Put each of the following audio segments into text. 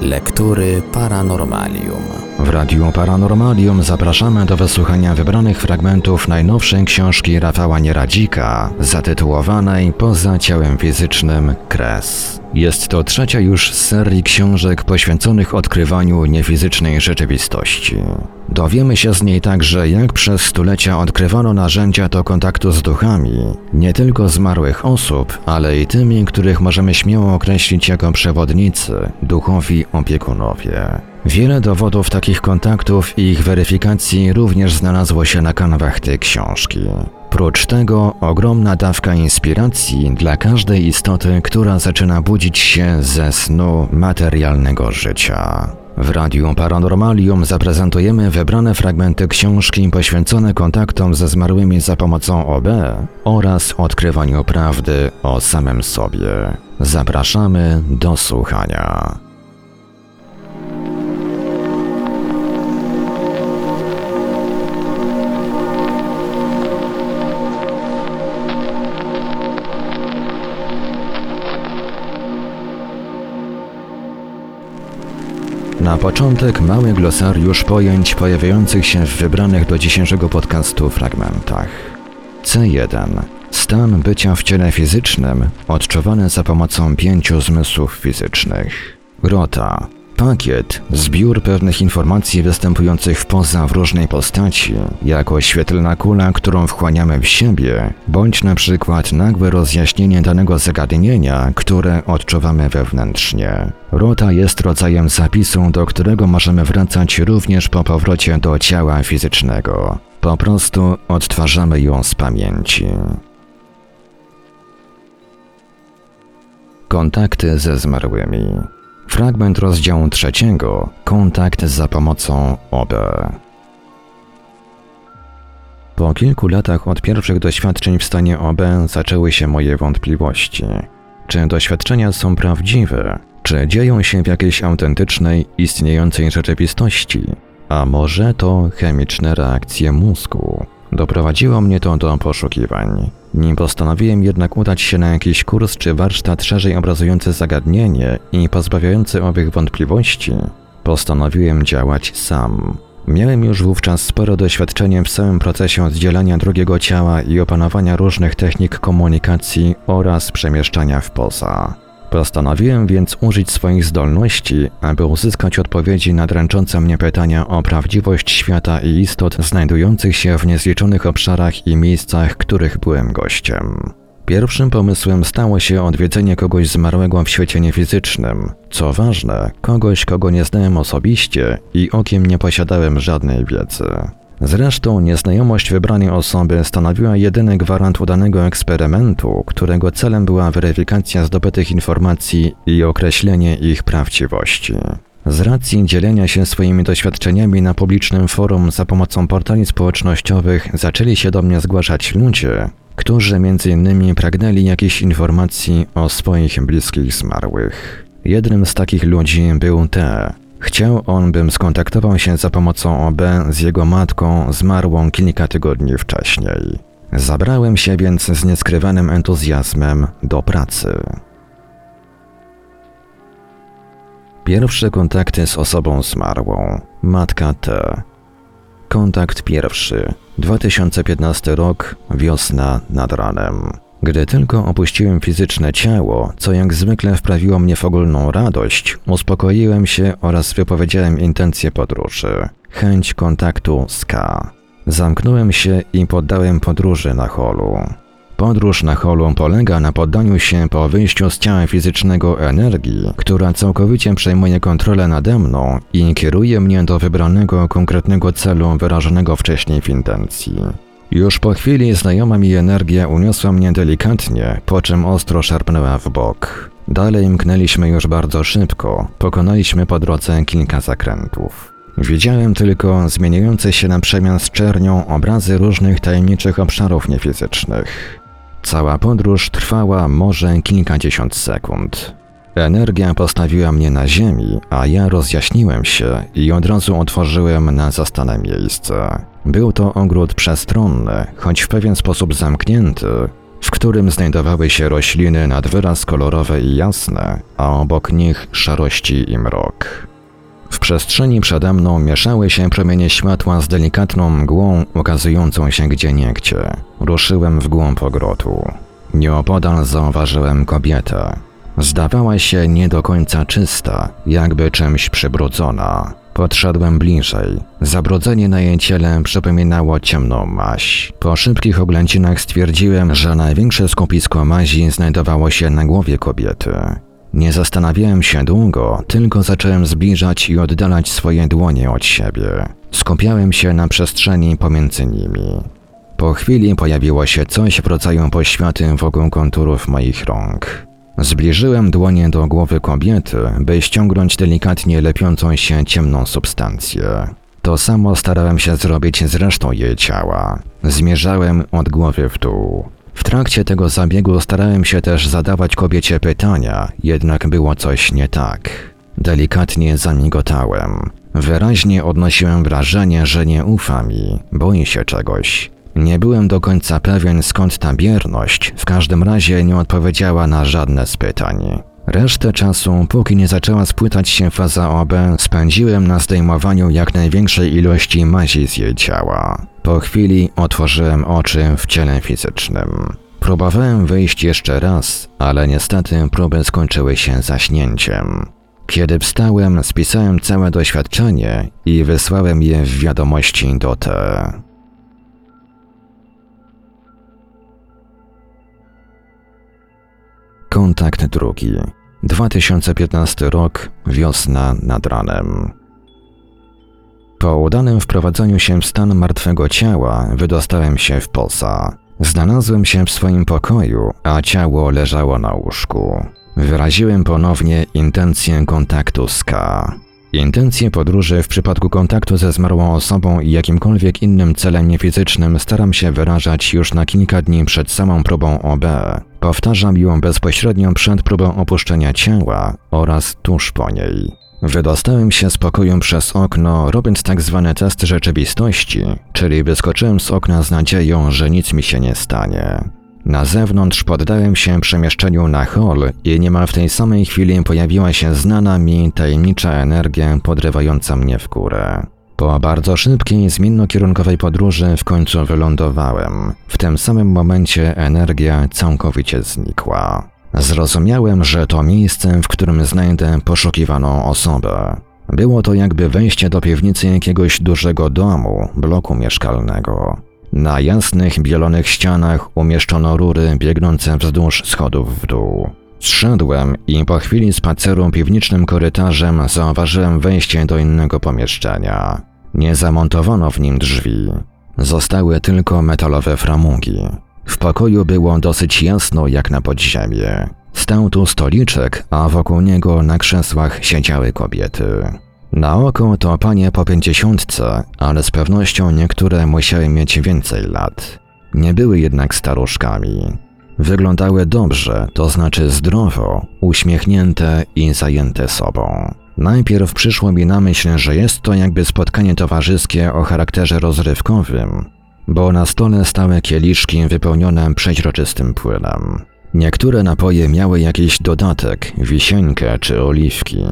Lektury Paranormalium. W Radiu Paranormalium zapraszamy do wysłuchania wybranych fragmentów najnowszej książki Rafała Nieradzika, zatytułowanej Poza ciałem fizycznym Kres. Jest to trzecia już z serii książek poświęconych odkrywaniu niefizycznej rzeczywistości. Dowiemy się z niej także, jak przez stulecia odkrywano narzędzia do kontaktu z duchami, nie tylko zmarłych osób, ale i tymi, których możemy śmiało określić jako przewodnicy, duchowi opiekunowie. Wiele dowodów takich kontaktów i ich weryfikacji również znalazło się na kanwach tej książki. Prócz tego ogromna dawka inspiracji dla każdej istoty, która zaczyna budzić się ze snu materialnego życia. W Radiu Paranormalium zaprezentujemy wybrane fragmenty książki poświęcone kontaktom ze zmarłymi za pomocą OB oraz odkrywaniu prawdy o samym sobie. Zapraszamy do słuchania. Na początek mały glosariusz pojęć pojawiających się w wybranych do dzisiejszego podcastu fragmentach. C1. Stan bycia w ciele fizycznym odczuwany za pomocą pięciu zmysłów fizycznych. Rota. Pakiet, zbiór pewnych informacji występujących w poza w różnej postaci, jako świetlna kula, którą wchłaniamy w siebie, bądź na przykład nagłe rozjaśnienie danego zagadnienia, które odczuwamy wewnętrznie. Rota jest rodzajem zapisu, do którego możemy wracać również po powrocie do ciała fizycznego. Po prostu odtwarzamy ją z pamięci. Kontakty ze zmarłymi. Fragment rozdziału trzeciego. Kontakt za pomocą OB. Po kilku latach od pierwszych doświadczeń w stanie OB zaczęły się moje wątpliwości. Czy doświadczenia są prawdziwe? Czy dzieją się w jakiejś autentycznej, istniejącej rzeczywistości? A może to chemiczne reakcje mózgu? Doprowadziło mnie to do poszukiwań. Nim postanowiłem jednak udać się na jakiś kurs czy warsztat szerzej obrazujący zagadnienie i pozbawiający owych wątpliwości, postanowiłem działać sam. Miałem już wówczas sporo doświadczenie w całym procesie oddzielania drugiego ciała i opanowania różnych technik komunikacji oraz przemieszczania w poza. Postanowiłem więc użyć swoich zdolności, aby uzyskać odpowiedzi na dręczące mnie pytania o prawdziwość świata i istot znajdujących się w niezliczonych obszarach i miejscach, których byłem gościem. Pierwszym pomysłem stało się odwiedzenie kogoś zmarłego w świecie niefizycznym. Co ważne, kogoś, kogo nie znałem osobiście i okiem nie posiadałem żadnej wiedzy. Zresztą nieznajomość wybranej osoby stanowiła jedyny gwarant udanego eksperymentu, którego celem była weryfikacja zdobytych informacji i określenie ich prawdziwości. Z racji dzielenia się swoimi doświadczeniami na publicznym forum za pomocą portali społecznościowych zaczęli się do mnie zgłaszać ludzie, którzy innymi pragnęli jakichś informacji o swoich bliskich zmarłych. Jednym z takich ludzi był T, Chciał on, bym skontaktował się za pomocą OB z jego matką zmarłą kilka tygodni wcześniej. Zabrałem się więc z nieskrywanym entuzjazmem do pracy. Pierwsze kontakty z osobą zmarłą. Matka T. Kontakt pierwszy. 2015 rok, wiosna nad ranem. Gdy tylko opuściłem fizyczne ciało, co jak zwykle wprawiło mnie w ogólną radość, uspokoiłem się oraz wypowiedziałem intencje podróży, chęć kontaktu z K. Zamknąłem się i poddałem podróży na holu. Podróż na holu polega na poddaniu się po wyjściu z ciała fizycznego energii, która całkowicie przejmuje kontrolę nade mną i kieruje mnie do wybranego konkretnego celu wyrażonego wcześniej w intencji. Już po chwili znajoma mi energia uniosła mnie delikatnie, po czym ostro szarpnęła w bok. Dalej mknęliśmy już bardzo szybko, pokonaliśmy po drodze kilka zakrętów. Widziałem tylko zmieniające się na przemian z czernią obrazy różnych tajemniczych obszarów niefizycznych. Cała podróż trwała może kilkadziesiąt sekund. Energia postawiła mnie na ziemi, a ja rozjaśniłem się i od razu otworzyłem na zastane miejsce. Był to ogród przestronny, choć w pewien sposób zamknięty, w którym znajdowały się rośliny nad wyraz kolorowe i jasne, a obok nich szarości i mrok. W przestrzeni przede mną mieszały się promienie światła z delikatną mgłą ukazującą się gdzieniegdzie. Ruszyłem w głąb ogrodu. Nieopodal zauważyłem kobietę. Zdawała się nie do końca czysta, jakby czymś przybrudzona. Podszedłem bliżej. Zabrudzenie na jej ciele przypominało ciemną maź. Po szybkich oględzinach stwierdziłem, że największe skupisko mazi znajdowało się na głowie kobiety. Nie zastanawiałem się długo, tylko zacząłem zbliżać i oddalać swoje dłonie od siebie. Skupiałem się na przestrzeni pomiędzy nimi. Po chwili pojawiło się coś w rodzaju poświaty wokół konturów moich rąk. Zbliżyłem dłonie do głowy kobiety, by ściągnąć delikatnie lepiącą się ciemną substancję. To samo starałem się zrobić z resztą jej ciała. Zmierzałem od głowy w dół. W trakcie tego zabiegu starałem się też zadawać kobiecie pytania, jednak było coś nie tak. Delikatnie zamigotałem. Wyraźnie odnosiłem wrażenie, że nie ufa mi, boi się czegoś. Nie byłem do końca pewien skąd ta bierność, w każdym razie nie odpowiedziała na żadne z pytań. Resztę czasu, póki nie zaczęła spłytać się faza OB, spędziłem na zdejmowaniu jak największej ilości mazi z jej ciała. Po chwili otworzyłem oczy w ciele fizycznym. Próbowałem wyjść jeszcze raz, ale niestety próby skończyły się zaśnięciem. Kiedy wstałem, spisałem całe doświadczenie i wysłałem je w wiadomości do T. Kontakt drugi. 2015 rok, wiosna nad ranem. Po udanym wprowadzeniu się w stan martwego ciała, wydostałem się w posa. Znalazłem się w swoim pokoju, a ciało leżało na łóżku. Wyraziłem ponownie intencję kontaktu z K. Intencje podróży w przypadku kontaktu ze zmarłą osobą i jakimkolwiek innym celem niefizycznym staram się wyrażać już na kilka dni przed samą próbą OB. Powtarzam ją bezpośrednio przed próbą opuszczenia ciała oraz tuż po niej. Wydostałem się z pokoju przez okno, robiąc tak zwany test rzeczywistości, czyli wyskoczyłem z okna z nadzieją, że nic mi się nie stanie. Na zewnątrz poddałem się przemieszczeniu na hol i niemal w tej samej chwili pojawiła się znana mi tajemnicza energia podrywająca mnie w górę. Po bardzo szybkiej, zmiennokierunkowej podróży w końcu wylądowałem. W tym samym momencie energia całkowicie znikła. Zrozumiałem, że to miejsce, w którym znajdę poszukiwaną osobę. Było to jakby wejście do piwnicy jakiegoś dużego domu, bloku mieszkalnego. Na jasnych, bielonych ścianach umieszczono rury biegnące wzdłuż schodów w dół. Zszedłem i po chwili spaceru piwnicznym korytarzem zauważyłem wejście do innego pomieszczenia. Nie zamontowano w nim drzwi. Zostały tylko metalowe framugi. W pokoju było dosyć jasno jak na podziemie. Stał tu stoliczek, a wokół niego na krzesłach siedziały kobiety. Na oko to panie po pięćdziesiątce, ale z pewnością niektóre musiały mieć więcej lat. Nie były jednak staruszkami. Wyglądały dobrze, to znaczy zdrowo, uśmiechnięte i zajęte sobą. Najpierw przyszło mi na myśl, że jest to jakby spotkanie towarzyskie o charakterze rozrywkowym, bo na stole stały kieliszki wypełnione przeźroczystym płynem. Niektóre napoje miały jakiś dodatek, wisienkę czy oliwki.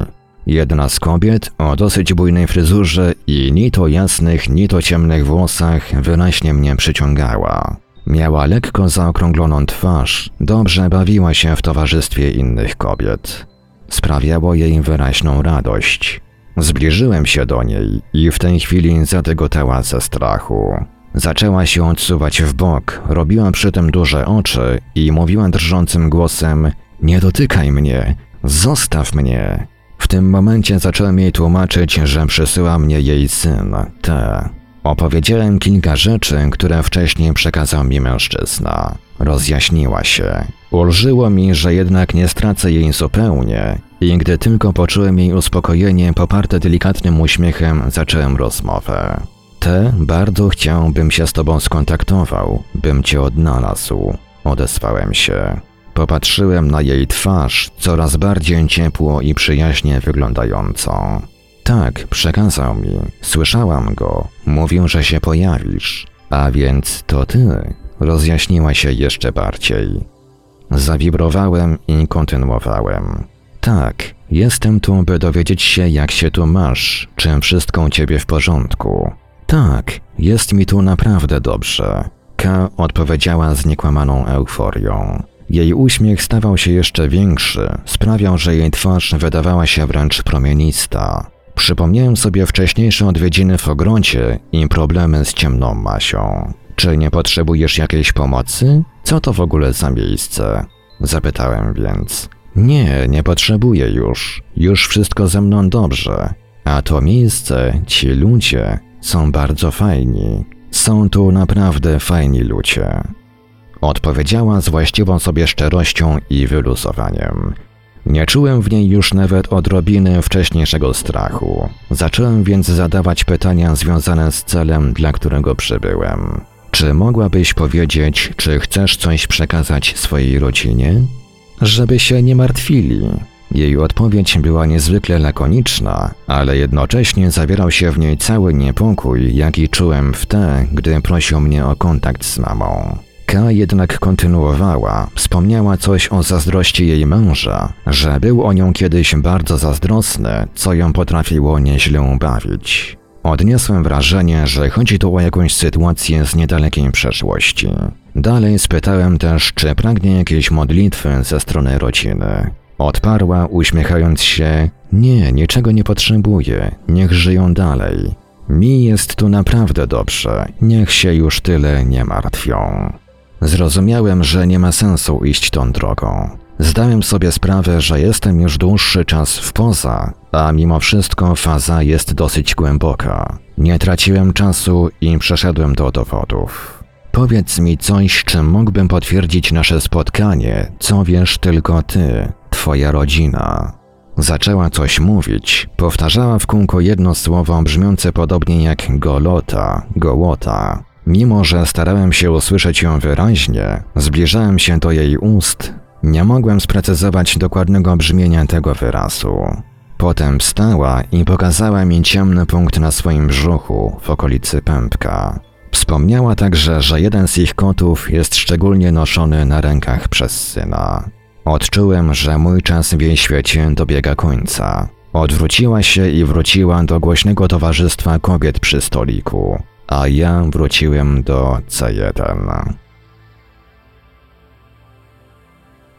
Jedna z kobiet o dosyć bujnej fryzurze i ni to jasnych, ni to ciemnych włosach wyraźnie mnie przyciągała. Miała lekko zaokrągloną twarz, dobrze bawiła się w towarzystwie innych kobiet. Sprawiało jej wyraźną radość. Zbliżyłem się do niej i w tej chwili zadygotała ze strachu. Zaczęła się odsuwać w bok, robiła przy tym duże oczy i mówiła drżącym głosem: Nie dotykaj mnie, zostaw mnie. W tym momencie zacząłem jej tłumaczyć, że przysyła mnie jej syn, T. Opowiedziałem kilka rzeczy, które wcześniej przekazał mi mężczyzna. Rozjaśniła się. Ulżyło mi, że jednak nie stracę jej zupełnie i gdy tylko poczułem jej uspokojenie poparte delikatnym uśmiechem, zacząłem rozmowę. Te bardzo chciałbym się z tobą skontaktował, bym cię odnalazł. Odesłałem się. Popatrzyłem na jej twarz, coraz bardziej ciepło i przyjaźnie wyglądającą. Tak, przekazał mi. Słyszałam go. Mówił, że się pojawisz. A więc to ty. rozjaśniła się jeszcze bardziej. Zawibrowałem i kontynuowałem. Tak, jestem tu, by dowiedzieć się, jak się tu masz, czy wszystko u ciebie w porządku. Tak, jest mi tu naprawdę dobrze. K odpowiedziała z niekłamaną euforią. Jej uśmiech stawał się jeszcze większy, sprawiał, że jej twarz wydawała się wręcz promienista. Przypomniałem sobie wcześniejsze odwiedziny w ogrodzie i problemy z ciemną Masią. Czy nie potrzebujesz jakiejś pomocy? Co to w ogóle za miejsce? Zapytałem więc. Nie, nie potrzebuję już. Już wszystko ze mną dobrze. A to miejsce, ci ludzie są bardzo fajni. Są tu naprawdę fajni ludzie. Odpowiedziała z właściwą sobie szczerością i wyluzowaniem. Nie czułem w niej już nawet odrobiny wcześniejszego strachu. Zacząłem więc zadawać pytania związane z celem, dla którego przybyłem. Czy mogłabyś powiedzieć, czy chcesz coś przekazać swojej rodzinie? Żeby się nie martwili. Jej odpowiedź była niezwykle lakoniczna, ale jednocześnie zawierał się w niej cały niepokój, jaki czułem w te, gdy prosił mnie o kontakt z mamą. K jednak kontynuowała, wspomniała coś o zazdrości jej męża, że był o nią kiedyś bardzo zazdrosny, co ją potrafiło nieźle ubawić. Odniosłem wrażenie, że chodzi tu o jakąś sytuację z niedalekiej przeszłości. Dalej spytałem też, czy pragnie jakiejś modlitwy ze strony rodziny. Odparła, uśmiechając się: Nie, niczego nie potrzebuję, niech żyją dalej. Mi jest tu naprawdę dobrze, niech się już tyle nie martwią. Zrozumiałem, że nie ma sensu iść tą drogą. Zdałem sobie sprawę, że jestem już dłuższy czas w poza, a mimo wszystko faza jest dosyć głęboka. Nie traciłem czasu i przeszedłem do dowodów. Powiedz mi coś, czym mógłbym potwierdzić nasze spotkanie, co wiesz tylko ty, twoja rodzina. Zaczęła coś mówić, powtarzała w kółko jedno słowo brzmiące podobnie jak golota, gołota. Mimo, że starałem się usłyszeć ją wyraźnie, zbliżałem się do jej ust, nie mogłem sprecyzować dokładnego brzmienia tego wyrazu. Potem wstała i pokazała mi ciemny punkt na swoim brzuchu w okolicy pępka. Wspomniała także, że jeden z ich kotów jest szczególnie noszony na rękach przez syna. Odczułem, że mój czas w jej świecie dobiega końca. Odwróciła się i wróciła do głośnego towarzystwa kobiet przy stoliku, a ja wróciłem do C1.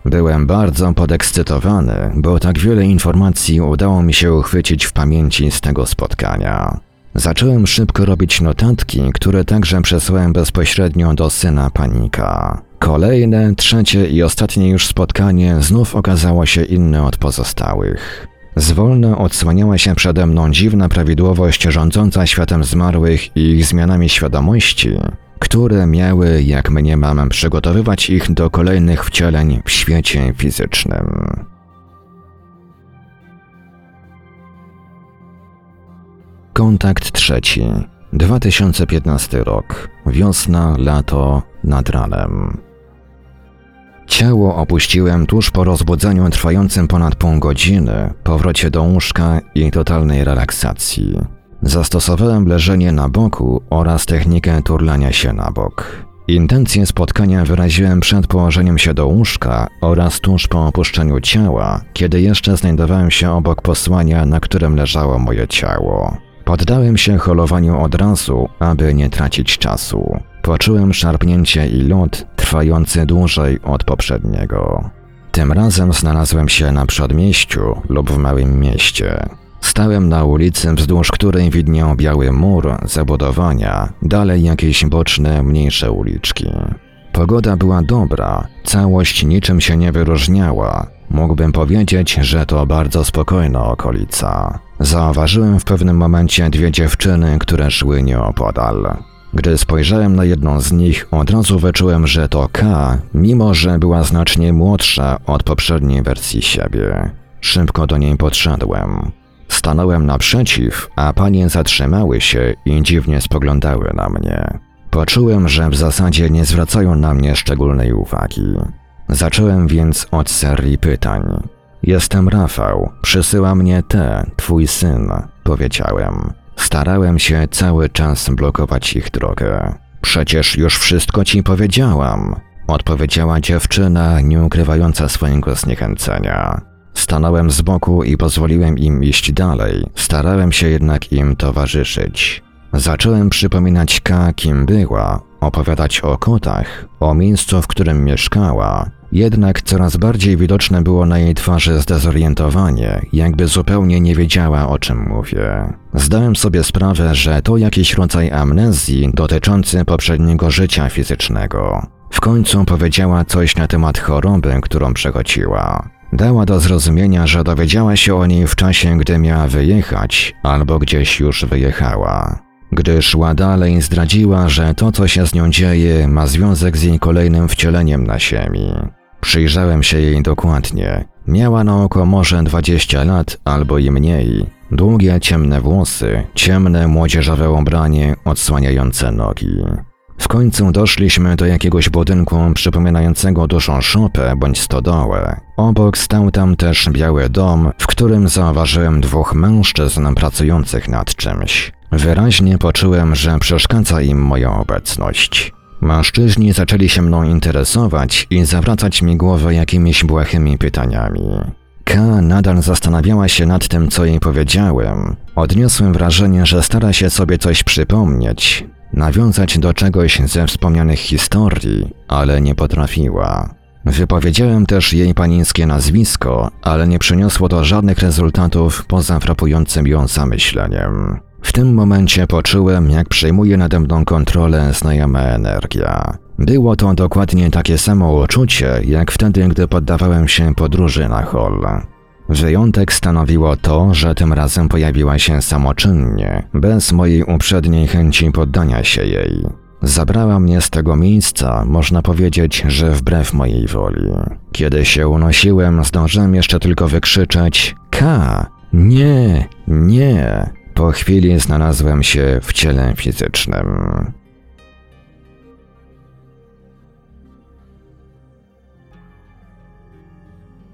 Byłem bardzo podekscytowany, bo tak wiele informacji udało mi się uchwycić w pamięci z tego spotkania. Zacząłem szybko robić notatki, które także przesłałem bezpośrednio do syna panika. Kolejne, trzecie i ostatnie już spotkanie znów okazało się inne od pozostałych. Zwolna odsłaniała się przede mną dziwna prawidłowość rządząca światem zmarłych i ich zmianami świadomości, które miały, jak mniemam, przygotowywać ich do kolejnych wcieleń w świecie fizycznym. Kontakt trzeci. 2015 rok. Wiosna, lato, nad ranem. Ciało opuściłem tuż po rozbudzeniu trwającym ponad pół godziny, powrocie do łóżka i totalnej relaksacji. Zastosowałem leżenie na boku oraz technikę turlania się na bok. Intencje spotkania wyraziłem przed położeniem się do łóżka oraz tuż po opuszczeniu ciała, kiedy jeszcze znajdowałem się obok posłania, na którym leżało moje ciało. Poddałem się holowaniu od razu, aby nie tracić czasu. Poczułem szarpnięcie i lód trwający dłużej od poprzedniego. Tym razem znalazłem się na przedmieściu lub w małym mieście. Stałem na ulicy, wzdłuż której widniał biały mur, zabudowania, dalej jakieś boczne, mniejsze uliczki. Pogoda była dobra, całość niczym się nie wyróżniała. Mógłbym powiedzieć, że to bardzo spokojna okolica. Zauważyłem w pewnym momencie dwie dziewczyny, które szły nieopodal. Gdy spojrzałem na jedną z nich, od razu wyczułem, że to K, mimo że była znacznie młodsza od poprzedniej wersji siebie. Szybko do niej podszedłem. Stanąłem naprzeciw, a panie zatrzymały się i dziwnie spoglądały na mnie. Poczułem, że w zasadzie nie zwracają na mnie szczególnej uwagi. Zacząłem więc od serii pytań. Jestem Rafał, przysyła mnie te, twój syn, powiedziałem. Starałem się cały czas blokować ich drogę. Przecież już wszystko ci powiedziałam, odpowiedziała dziewczyna, nie ukrywająca swojego zniechęcenia. Stanąłem z boku i pozwoliłem im iść dalej, starałem się jednak im towarzyszyć. Zacząłem przypominać K, kim była, opowiadać o kotach, o miejscu, w którym mieszkała. Jednak coraz bardziej widoczne było na jej twarzy zdezorientowanie, jakby zupełnie nie wiedziała o czym mówię. Zdałem sobie sprawę, że to jakiś rodzaj amnezji dotyczący poprzedniego życia fizycznego. W końcu powiedziała coś na temat choroby, którą przechodziła. Dała do zrozumienia, że dowiedziała się o niej w czasie, gdy miała wyjechać, albo gdzieś już wyjechała. Gdy szła dalej, zdradziła, że to, co się z nią dzieje, ma związek z jej kolejnym wcieleniem na Ziemi. Przyjrzałem się jej dokładnie. Miała na oko może 20 lat albo i mniej. Długie, ciemne włosy, ciemne, młodzieżowe ubranie odsłaniające nogi. W końcu doszliśmy do jakiegoś budynku przypominającego dużą szopę bądź stodołę. Obok stał tam też biały dom, w którym zauważyłem dwóch mężczyzn pracujących nad czymś. Wyraźnie poczułem, że przeszkadza im moja obecność. Mężczyźni zaczęli się mną interesować i zawracać mi głowę jakimiś błahymi pytaniami. K nadal zastanawiała się nad tym, co jej powiedziałem. Odniosłem wrażenie, że stara się sobie coś przypomnieć, nawiązać do czegoś ze wspomnianych historii, ale nie potrafiła. Wypowiedziałem też jej panińskie nazwisko, ale nie przyniosło to żadnych rezultatów poza frapującym ją zamyśleniem. W tym momencie poczułem, jak przejmuje nade mną kontrolę znajoma energia. Było to dokładnie takie samo uczucie, jak wtedy, gdy poddawałem się podróży na hol. Wyjątek stanowiło to, że tym razem pojawiła się samoczynnie, bez mojej uprzedniej chęci poddania się jej. Zabrała mnie z tego miejsca, można powiedzieć, że wbrew mojej woli. Kiedy się unosiłem, zdążyłem jeszcze tylko wykrzyczeć: K! Nie! Nie! Po chwili znalazłem się w ciele fizycznym.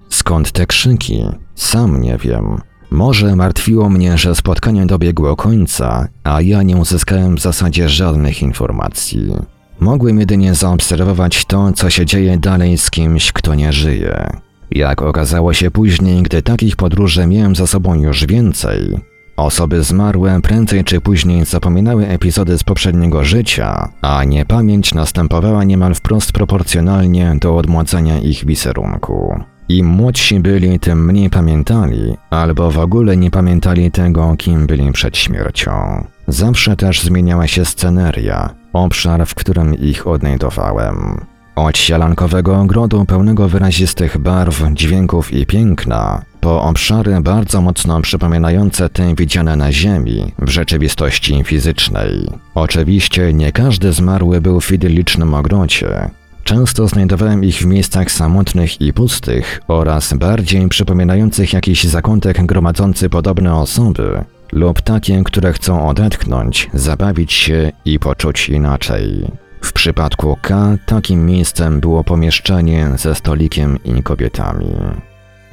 Skąd te krzyki? Sam nie wiem. Może martwiło mnie, że spotkanie dobiegło końca, a ja nie uzyskałem w zasadzie żadnych informacji. Mogłem jedynie zaobserwować to, co się dzieje dalej z kimś, kto nie żyje. Jak okazało się później, gdy takich podróży miałem za sobą już więcej, Osoby zmarłe prędzej czy później zapominały epizody z poprzedniego życia, a niepamięć następowała niemal wprost proporcjonalnie do odmładzania ich wizerunku. Im młodsi byli, tym mniej pamiętali, albo w ogóle nie pamiętali tego, kim byli przed śmiercią. Zawsze też zmieniała się sceneria, obszar, w którym ich odnajdowałem. Od sialankowego ogrodu pełnego wyrazistych barw, dźwięków i piękna, po obszary bardzo mocno przypominające te widziane na Ziemi w rzeczywistości fizycznej. Oczywiście nie każdy zmarły był w idyllicznym ogrodzie. Często znajdowałem ich w miejscach samotnych i pustych oraz bardziej przypominających jakiś zakątek gromadzący podobne osoby lub takie, które chcą odetchnąć, zabawić się i poczuć inaczej. W przypadku K takim miejscem było pomieszczenie ze stolikiem i kobietami.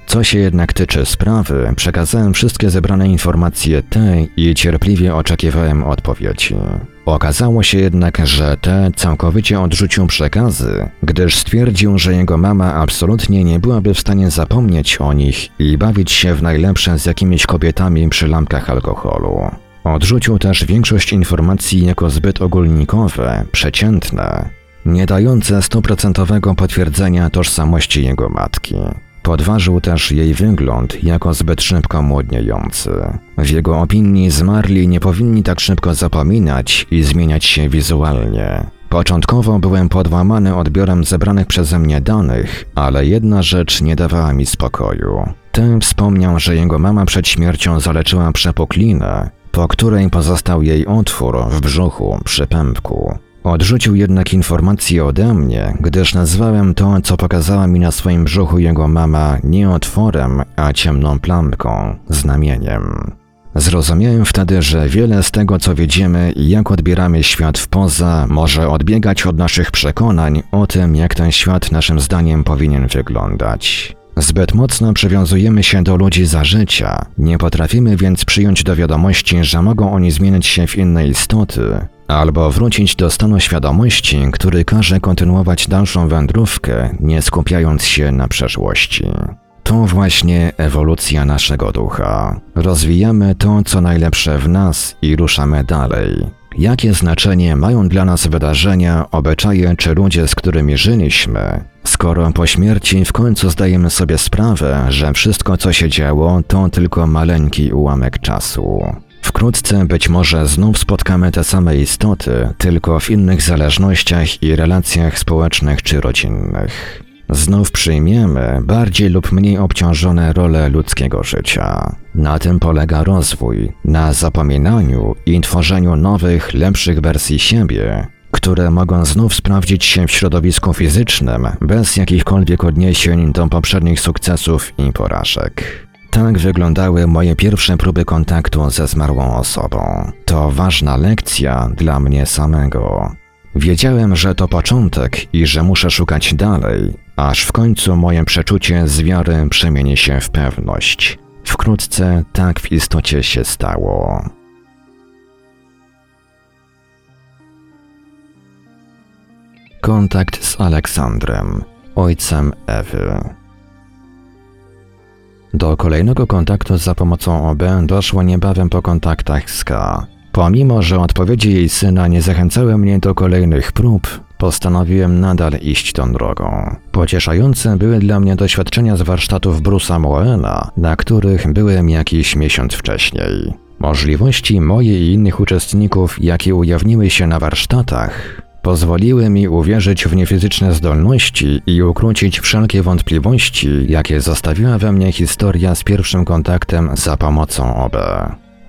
Co się jednak tyczy sprawy, przekazałem wszystkie zebrane informacje tej i cierpliwie oczekiwałem odpowiedzi. Okazało się jednak, że T całkowicie odrzucił przekazy, gdyż stwierdził, że jego mama absolutnie nie byłaby w stanie zapomnieć o nich i bawić się w najlepsze z jakimiś kobietami przy lampkach alkoholu. Odrzucił też większość informacji jako zbyt ogólnikowe, przeciętne, nie dające stuprocentowego potwierdzenia tożsamości jego matki. Podważył też jej wygląd jako zbyt szybko młodniejący. W jego opinii zmarli nie powinni tak szybko zapominać i zmieniać się wizualnie. Początkowo byłem podłamany odbiorem zebranych przeze mnie danych, ale jedna rzecz nie dawała mi spokoju. Ten wspomniał, że jego mama przed śmiercią zaleczyła przepuklinę, po której pozostał jej otwór w brzuchu przy pępku. Odrzucił jednak informację ode mnie, gdyż nazwałem to, co pokazała mi na swoim brzuchu jego mama, nie otworem, a ciemną plamką, znamieniem. Zrozumiałem wtedy, że wiele z tego, co widzimy i jak odbieramy świat w poza, może odbiegać od naszych przekonań o tym, jak ten świat naszym zdaniem powinien wyglądać. Zbyt mocno przywiązujemy się do ludzi za życia, nie potrafimy więc przyjąć do wiadomości, że mogą oni zmieniać się w inne istoty, albo wrócić do stanu świadomości, który każe kontynuować dalszą wędrówkę, nie skupiając się na przeszłości. To właśnie ewolucja naszego ducha. Rozwijamy to, co najlepsze w nas i ruszamy dalej. Jakie znaczenie mają dla nas wydarzenia, obyczaje czy ludzie, z którymi żyliśmy, skoro po śmierci w końcu zdajemy sobie sprawę, że wszystko, co się działo, to tylko maleńki ułamek czasu. Wkrótce być może znów spotkamy te same istoty, tylko w innych zależnościach i relacjach społecznych czy rodzinnych. Znów przyjmiemy bardziej lub mniej obciążone role ludzkiego życia. Na tym polega rozwój, na zapominaniu i tworzeniu nowych, lepszych wersji siebie, które mogą znów sprawdzić się w środowisku fizycznym bez jakichkolwiek odniesień do poprzednich sukcesów i porażek. Tak wyglądały moje pierwsze próby kontaktu ze zmarłą osobą. To ważna lekcja dla mnie samego. Wiedziałem, że to początek i że muszę szukać dalej, aż w końcu moje przeczucie z wiary przemieni się w pewność. Wkrótce tak w istocie się stało. Kontakt z Aleksandrem, ojcem Ewy. Do kolejnego kontaktu za pomocą OB doszło niebawem po kontaktach z K. Pomimo, że odpowiedzi jej syna nie zachęcały mnie do kolejnych prób, postanowiłem nadal iść tą drogą. Pocieszające były dla mnie doświadczenia z warsztatów Bruce'a Moena, na których byłem jakiś miesiąc wcześniej. Możliwości moje i innych uczestników, jakie ujawniły się na warsztatach, pozwoliły mi uwierzyć w niefizyczne zdolności i ukrócić wszelkie wątpliwości, jakie zostawiła we mnie historia z pierwszym kontaktem za pomocą OB.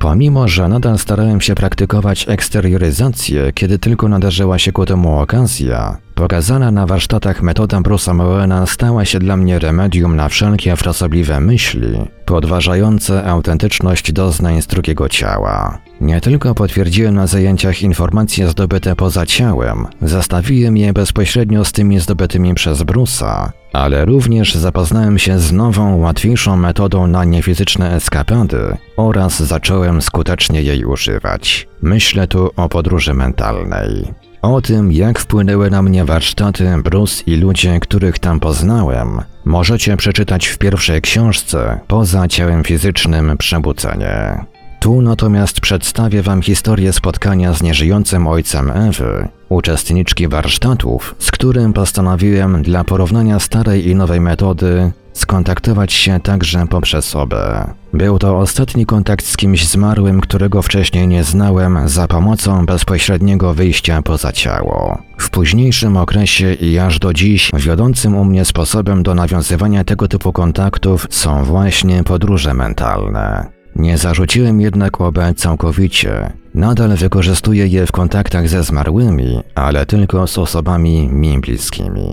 Pomimo, że nadal starałem się praktykować eksterioryzację, kiedy tylko nadarzyła się ku temu okazja, pokazana na warsztatach metoda Bruce'a Moena stała się dla mnie remedium na wszelkie frasobliwe myśli, podważające autentyczność doznań z drugiego ciała. Nie tylko potwierdziłem na zajęciach informacje zdobyte poza ciałem, zestawiłem je bezpośrednio z tymi zdobytymi przez Bruce'a, ale również zapoznałem się z nową, łatwiejszą metodą na niefizyczne eskapady oraz zacząłem skutecznie jej używać. Myślę tu o podróży mentalnej. O tym, jak wpłynęły na mnie warsztaty, Bruce i ludzie, których tam poznałem, możecie przeczytać w pierwszej książce Poza ciałem fizycznym przebudzenie. Tu natomiast przedstawię Wam historię spotkania z nieżyjącym ojcem Ewy, uczestniczki warsztatów, z którym postanowiłem dla porównania starej i nowej metody skontaktować się także poprzez obę. Był to ostatni kontakt z kimś zmarłym, którego wcześniej nie znałem, za pomocą bezpośredniego wyjścia poza ciało. W późniejszym okresie i aż do dziś wiodącym u mnie sposobem do nawiązywania tego typu kontaktów są właśnie podróże mentalne. Nie zarzuciłem jednak OB całkowicie. Nadal wykorzystuję je w kontaktach ze zmarłymi, ale tylko z osobami mi bliskimi.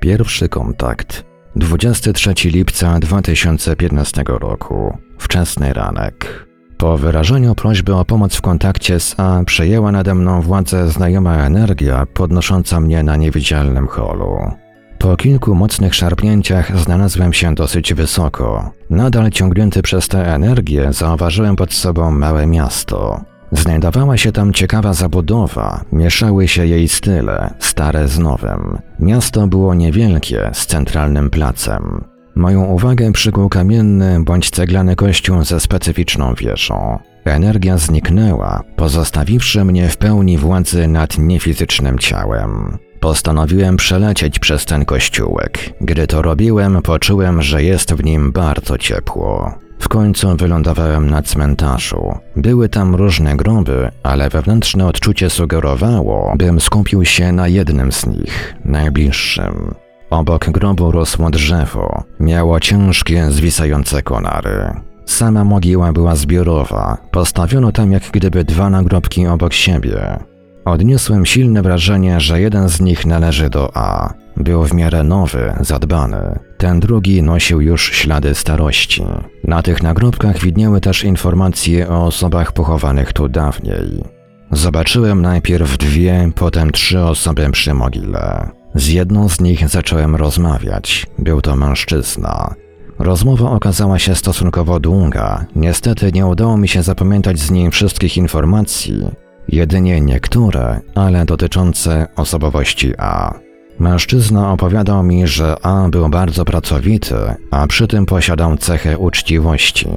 Pierwszy kontakt. 23 lipca 2015 roku. Wczesny ranek. Po wyrażeniu prośby o pomoc w kontakcie z A przejęła nade mną władzę znajoma energia podnosząca mnie na niewidzialnym holu. Po kilku mocnych szarpnięciach znalazłem się dosyć wysoko. Nadal ciągnięty przez tę energię zauważyłem pod sobą małe miasto. Znajdowała się tam ciekawa zabudowa, mieszały się jej style, stare z nowym. Miasto było niewielkie, z centralnym placem. Moją uwagę przykuł kamienny bądź ceglany kościół ze specyficzną wieżą. Energia zniknęła, pozostawiwszy mnie w pełni władzy nad niefizycznym ciałem. Postanowiłem przelecieć przez ten kościółek. Gdy to robiłem, poczułem, że jest w nim bardzo ciepło. W końcu wylądowałem na cmentarzu. Były tam różne groby, ale wewnętrzne odczucie sugerowało, bym skupił się na jednym z nich, najbliższym. Obok grobu rosło drzewo. Miało ciężkie, zwisające konary. Sama mogiła była zbiorowa. Postawiono tam jak gdyby dwa nagrobki obok siebie. Odniosłem silne wrażenie, że jeden z nich należy do A. Był w miarę nowy, zadbany. Ten drugi nosił już ślady starości. Na tych nagrobkach widniały też informacje o osobach pochowanych tu dawniej. Zobaczyłem najpierw dwie, potem trzy osoby przy mogile. Z jedną z nich zacząłem rozmawiać. Był to mężczyzna. Rozmowa okazała się stosunkowo długa. Niestety nie udało mi się zapamiętać z niej wszystkich informacji, jedynie niektóre, ale dotyczące osobowości A. Mężczyzna opowiadał mi, że A był bardzo pracowity, a przy tym posiadał cechę uczciwości.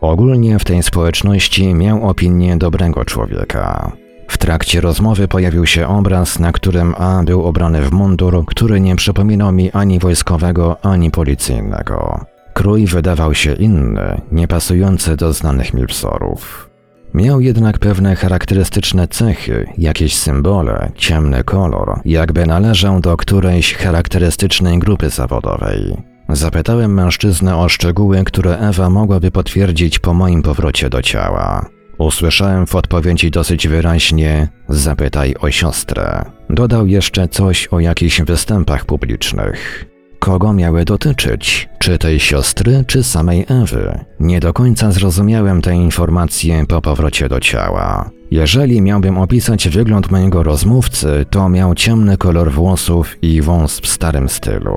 Ogólnie w tej społeczności miał opinię dobrego człowieka. W trakcie rozmowy pojawił się obraz, na którym A był ubrany w mundur, który nie przypominał mi ani wojskowego, ani policyjnego. Krój wydawał się inny, niepasujący do znanych mi wzorów. Miał jednak pewne charakterystyczne cechy, jakieś symbole, ciemny kolor, jakby należał do którejś charakterystycznej grupy zawodowej. Zapytałem mężczyznę o szczegóły, które Ewa mogłaby potwierdzić po moim powrocie do ciała. Usłyszałem w odpowiedzi dosyć wyraźnie: Zapytaj o siostrę. Dodał jeszcze coś o jakichś występach publicznych. Kogo miały dotyczyć? Czy tej siostry, czy samej Ewy? Nie do końca zrozumiałem te informacje po powrocie do ciała. Jeżeli miałbym opisać wygląd mojego rozmówcy, to miał ciemny kolor włosów i wąs w starym stylu.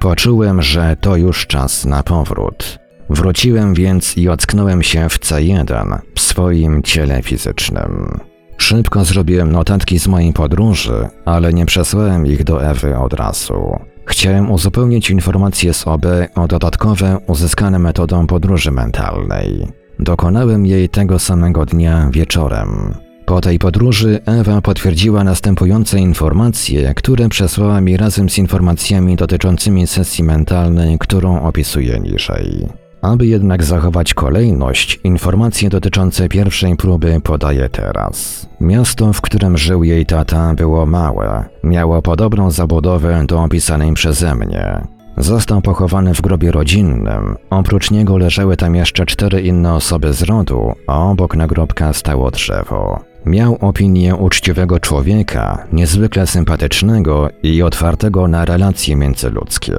Poczułem, że to już czas na powrót. Wróciłem więc i ocknąłem się w C1 w swoim ciele fizycznym. Szybko zrobiłem notatki z mojej podróży, ale nie przesłałem ich do Ewy od razu. Chciałem uzupełnić informacje z OB o dodatkowe uzyskane metodą podróży mentalnej. Dokonałem jej tego samego dnia wieczorem. Po tej podróży Ewa potwierdziła następujące informacje, które przesłała mi razem z informacjami dotyczącymi sesji mentalnej, którą opisuję niżej. Aby jednak zachować kolejność, informacje dotyczące pierwszej próby podaję teraz. Miasto, w którym żył jej tata, było małe. Miało podobną zabudowę do opisanej przeze mnie. Został pochowany w grobie rodzinnym. Oprócz niego leżały tam jeszcze cztery inne osoby z rodu, a obok nagrobka stało drzewo. Miał opinię uczciwego człowieka, niezwykle sympatycznego i otwartego na relacje międzyludzkie.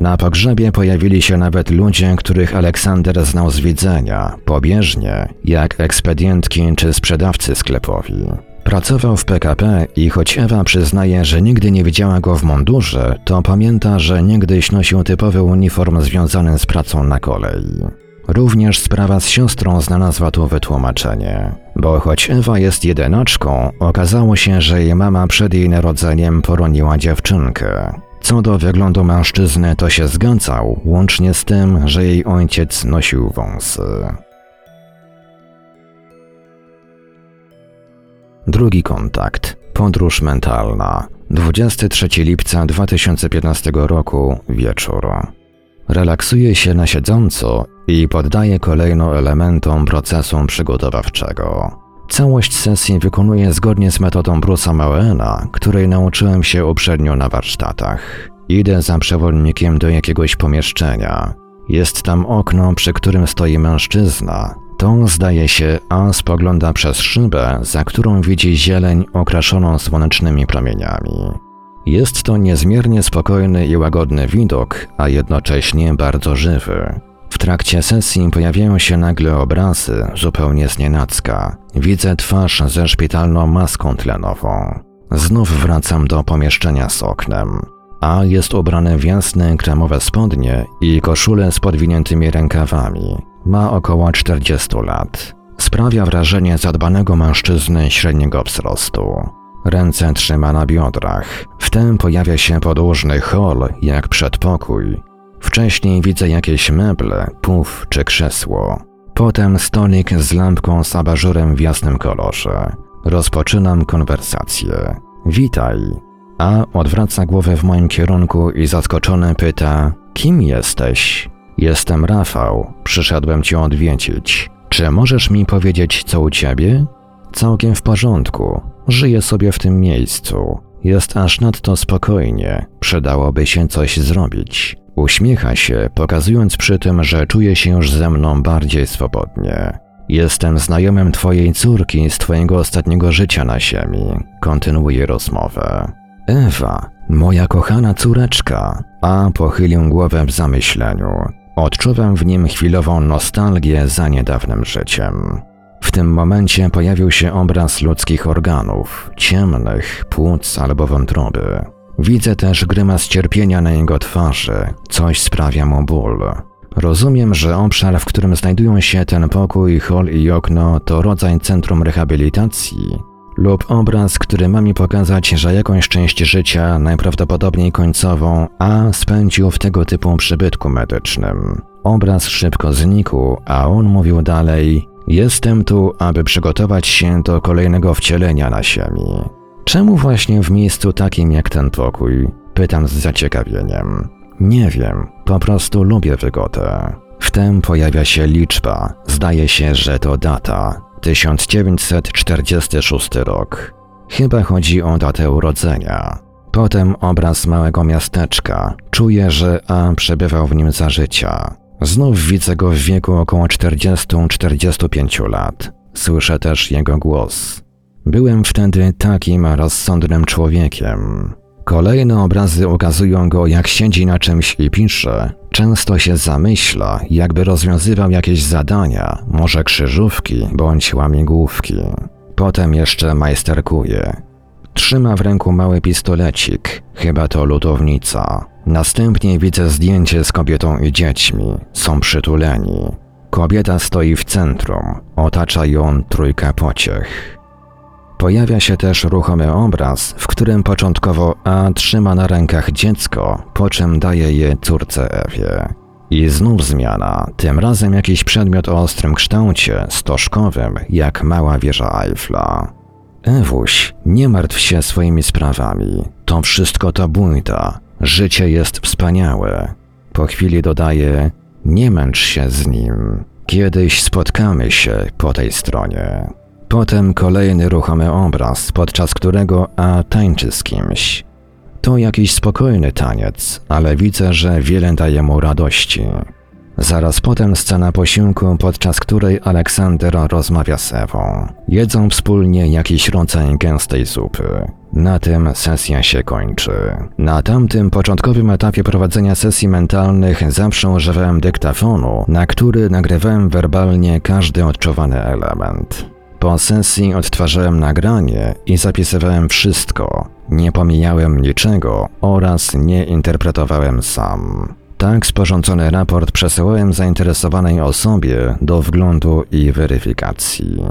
Na pogrzebie pojawili się nawet ludzie, których Aleksander znał z widzenia, pobieżnie, jak ekspedientki czy sprzedawcy sklepowi. Pracował w PKP i choć Ewa przyznaje, że nigdy nie widziała go w mundurze, to pamięta, że niegdyś nosił typowy uniform związany z pracą na kolei. Również sprawa z siostrą znalazła tu wytłumaczenie, bo choć Ewa jest jedynaczką, okazało się, że jej mama przed jej narodzeniem poroniła dziewczynkę. Co do wyglądu mężczyzny, to się zgadzał, łącznie z tym, że jej ojciec nosił wąsy. Drugi kontakt. Podróż mentalna. 23 lipca 2015 roku, wieczór. Relaksuję się na siedząco i poddaję kolejno elementom procesu przygotowawczego. Całość sesji wykonuję zgodnie z metodą Bruce'a Mauena, której nauczyłem się uprzednio na warsztatach. Idę za przewodnikiem do jakiegoś pomieszczenia. Jest tam okno, przy którym stoi mężczyzna. To, zdaje się, a spogląda przez szybę, za którą widzi zieleń okraszoną słonecznymi promieniami. Jest to niezmiernie spokojny i łagodny widok, a jednocześnie bardzo żywy. W trakcie sesji pojawiają się nagle obrazy, zupełnie znienacka. Widzę twarz ze szpitalną maską tlenową. Znów wracam do pomieszczenia z oknem. A jest ubrany w jasne kremowe spodnie i koszulę z podwiniętymi rękawami. Ma około 40 lat. Sprawia wrażenie zadbanego mężczyzny średniego wzrostu. Ręce trzyma na biodrach. Wtem pojawia się podłużny hol, jak przedpokój, Wcześniej widzę jakieś meble, puf czy krzesło. Potem stolik z lampką z abażurem w jasnym kolorze. Rozpoczynam konwersację. Witaj. A odwraca głowę w moim kierunku i zaskoczony pyta: Kim jesteś? Jestem Rafał, przyszedłem cię odwiedzić. Czy możesz mi powiedzieć, co u ciebie? Całkiem w porządku. Żyję sobie w tym miejscu. Jest aż nadto spokojnie. Przydałoby się coś zrobić. Uśmiecha się, pokazując przy tym, że czuje się już ze mną bardziej swobodnie. Jestem znajomym twojej córki z twojego ostatniego życia na ziemi. Kontynuuje rozmowę. Ewa, moja kochana córeczka. A pochylił głowę w zamyśleniu. Odczuwam w nim chwilową nostalgię za niedawnym życiem. W tym momencie pojawił się obraz ludzkich organów, ciemnych, płuc albo wątroby. Widzę też grymas cierpienia na jego twarzy, coś sprawia mu ból. Rozumiem, że obszar, w którym znajdują się ten pokój, hol i okno, to rodzaj centrum rehabilitacji, lub obraz, który ma mi pokazać, że jakąś część życia, najprawdopodobniej końcową, A spędził w tego typu przybytku medycznym. Obraz szybko znikł, a on mówił dalej: Jestem tu, aby przygotować się do kolejnego wcielenia na Ziemi. Czemu właśnie w miejscu takim jak ten pokój? Pytam z zaciekawieniem. Nie wiem, po prostu lubię wygodę. Wtem pojawia się liczba, zdaje się, że to data 1946 rok. Chyba chodzi o datę urodzenia. Potem obraz małego miasteczka. Czuję, że A przebywał w nim za życia. Znów widzę go w wieku około 40-45 lat. Słyszę też jego głos. Byłem wtedy takim rozsądnym człowiekiem. Kolejne obrazy ukazują go, jak siedzi na czymś i pisze. Często się zamyśla, jakby rozwiązywał jakieś zadania, może krzyżówki bądź łamigłówki. Potem jeszcze majsterkuje. Trzyma w ręku mały pistolecik, chyba to lutownica. Następnie widzę zdjęcie z kobietą i dziećmi. Są przytuleni. Kobieta stoi w centrum, otacza ją trójka pociech. Pojawia się też ruchomy obraz, w którym początkowo A trzyma na rękach dziecko, po czym daje je córce Ewie. I znów zmiana, tym razem jakiś przedmiot o ostrym kształcie, stożkowym, jak mała wieża Eiffla. Ewuś, nie martw się swoimi sprawami. To wszystko to bójda. Życie jest wspaniałe. Po chwili dodaje, nie męcz się z nim. Kiedyś spotkamy się po tej stronie. Potem kolejny ruchomy obraz, podczas którego A tańczy z kimś. To jakiś spokojny taniec, ale widzę, że wiele daje mu radości. Zaraz potem scena posiłku, podczas której Aleksander rozmawia z Ewą. Jedzą wspólnie jakiś rodzaj gęstej zupy. Na tym sesja się kończy. Na tamtym początkowym etapie prowadzenia sesji mentalnych zawsze używałem dyktafonu, na który nagrywałem werbalnie każdy odczuwany element. Po sesji odtwarzałem nagranie i zapisywałem wszystko. Nie pomijałem niczego oraz nie interpretowałem sam. Tak sporządzony raport przesyłałem zainteresowanej osobie do wglądu i weryfikacji.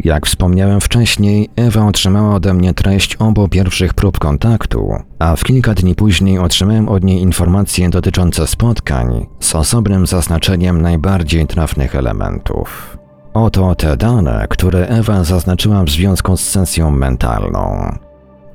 Jak wspomniałem wcześniej, Ewa otrzymała ode mnie treść obu pierwszych prób kontaktu, a w kilka dni później otrzymałem od niej informacje dotyczące spotkań z osobnym zaznaczeniem najbardziej trafnych elementów. Oto te dane, które Ewa zaznaczyła w związku z sesją mentalną.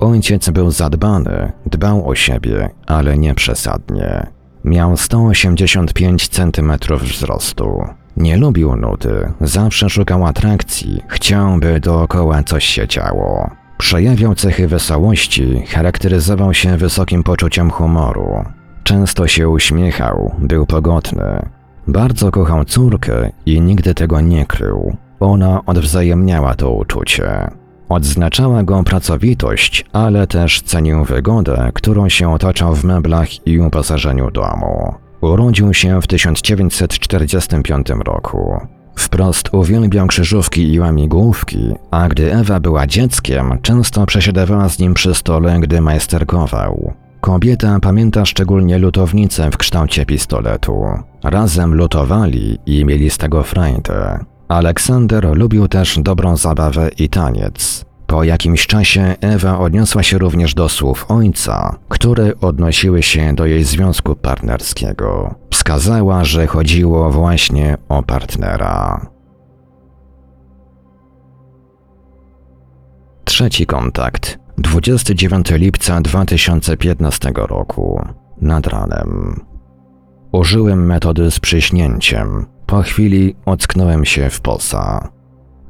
Ojciec był zadbany, dbał o siebie, ale nie przesadnie. Miał 185 cm wzrostu. Nie lubił nudy, zawsze szukał atrakcji, chciał, by dookoła coś się działo. Przejawiał cechy wesołości, charakteryzował się wysokim poczuciem humoru. Często się uśmiechał, był pogodny. Bardzo kochał córkę i nigdy tego nie krył. Ona odwzajemniała to uczucie. Odznaczała go pracowitość, ale też cenił wygodę, którą się otaczał w meblach i uposażeniu domu. Urodził się w 1945 roku. Wprost uwielbiał krzyżówki i łamigłówki, a gdy Ewa była dzieckiem, często przesiadywała z nim przy stole, gdy majsterkował. Kobieta pamięta szczególnie lutownicę w kształcie pistoletu. Razem lutowali i mieli z tego frajdę. Aleksander lubił też dobrą zabawę i taniec. Po jakimś czasie Ewa odniosła się również do słów ojca, które odnosiły się do jej związku partnerskiego. Wskazała, że chodziło właśnie o partnera. Trzeci kontakt. 29 lipca 2015 roku. Nad ranem. Użyłem metody z przyśnięciem. Po chwili ocknąłem się w posa.